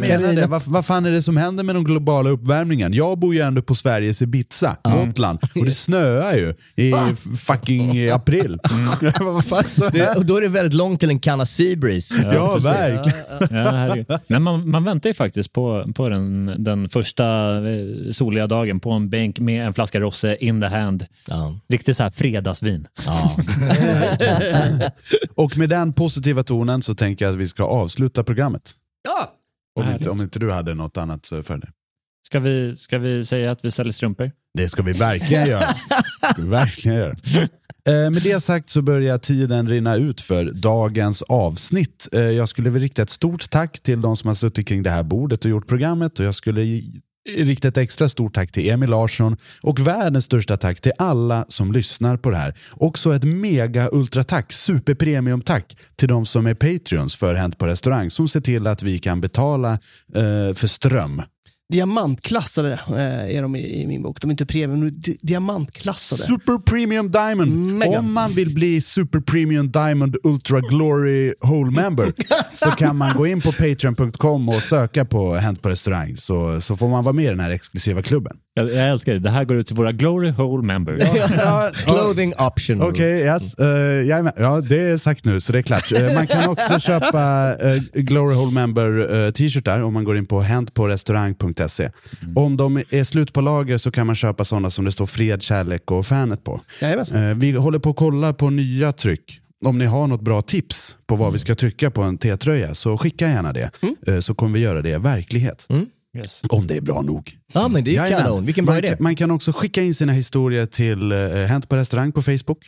det, Carina. vad, vad fan är det som händer med den globala uppvärmningen? Jag bor ju ändå på Sveriges Ibiza, Gotland, och det snöar ju i fucking april. vad fan så Det, och då är det väldigt långt till en kanna Seabreeze. Ja, precis. verkligen. Ja. Nej, man, man väntar ju faktiskt på, på den, den första eh, soliga dagen på en bänk med en flaska Rosse in the hand. Ja. Riktigt så här fredagsvin. Och med den positiva tonen så tänker jag att vi ska avsluta programmet. Ja. Om inte, om inte du hade något annat så för det. Ska vi, ska vi säga att vi säljer strumpor? Det ska vi verkligen göra. Ska vi verkligen göra. Eh, Med det sagt så börjar tiden rinna ut för dagens avsnitt. Eh, Jag skulle vilja rikta ett stort tack till de som har suttit kring det här bordet och gjort programmet och jag skulle rikta ett extra stort tack till Emil Larsson och världens största tack till alla som lyssnar på det här. Också ett mega ultra tack, tack till de som är Patreons för Hänt på restaurang som ser till att vi kan betala eh, för ström. Diamantklassade eh, är de i, i min bok. De är inte premium, de är di- diamantklassade. Super Premium Diamond. Mega. Om man vill bli Super Premium Diamond Ultra Glory Whole Member så kan man gå in på patreon.com och söka på Hänt på restaurang så, så får man vara med i den här exklusiva klubben. Jag, jag älskar det. Det här går ut till våra Glory Hole members. Clothing optional. Okej, yes. Uh, jajamän. ja, det är sagt nu så det är klart. Eh, man kan också köpa uh, Glory Hole Member uh, t-shirtar om man går in på häntporestaurang.se. Om de är slut på lager så kan man köpa sådana som det står fred, kärlek och fanet på. Eh, vi håller på att kolla på nya tryck om ni har något bra tips på vad vi ska trycka på en T-tröja så skicka gärna det. Eh, Så kommer vi göra det verklighet. Yes. Om det är bra nog. Ja, men det är Jajamän. kanon. Vilken bra man, idé. kan, man kan också skicka in sina historier till uh, Hänt på restaurang på Facebook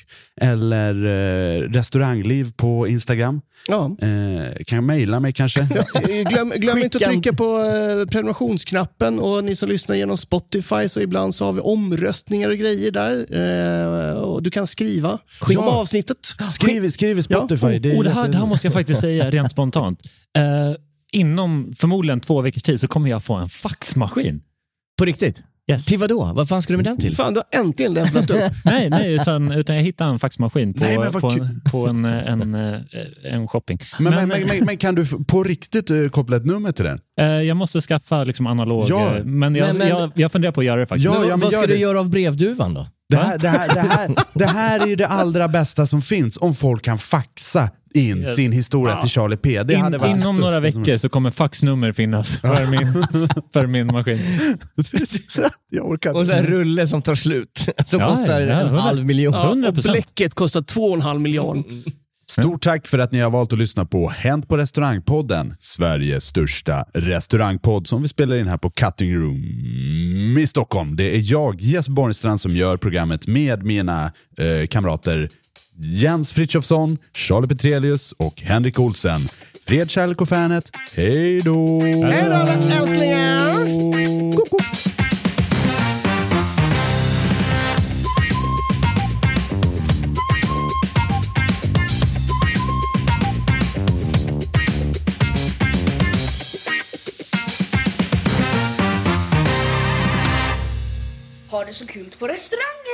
eller uh, restaurangliv på Instagram. Ja. Eh, kan mejla mig kanske? Eh, Glöm, glöm inte att Skicka trycka på eh, prenumerationsknappen och ni som lyssnar genom Spotify så ibland så har vi omröstningar och grejer där. Eh, och du kan skriva Ja. om avsnittet. Skriv, skriv i Spotify. Ja. det, är Och det här, det här måste jag faktiskt säga rent spontant. Inom förmodligen två veckors tid så kommer jag få en faxmaskin. På riktigt? Yes. Till vad då? Vad fan ska du med den till? Fan, du har äntligen levlat upp. Nej, nej utan, utan jag hittade en faxmaskin på, Nej, på, en, på en, en, eh, en shopping. men, men, men, men, men kan du på riktigt eh, koppla ett nummer till den? eh, jag måste skaffa liksom analog, Ja. men, jag, Men- men- jag, jag funderar på att göra det faktiskt. Ja, Men vad- ja, men vad gör ska du det. göra av brevduvan då? Det här, det, här, det, här, det här är ju det allra bästa som finns, om folk kan faxa in Yes. sin historia till Charlie P. Det hade In, varit inom några veckor så kommer faxnummer finnas för min, för min maskin. Jag orkar Och så en rulle som tar slut. Som Ja, kostar ja, en halv miljon. Ja, och 100%. bläcket kostar 2,5 miljoner. Stort tack för att ni har valt att lyssna på Hänt på restaurangpodden, Sveriges största restaurangpodd som vi spelar in här på Cutting Room i Stockholm. Det är jag, Jesper Borgstrand, som gör programmet med mina eh, kamrater Jens Frithiofsson, Charlie Petrelius och Henrik Olsen. Fred, kärlek och fanet. Hej då! Hej då alla älsklingar! Ha det så kul på restauranger.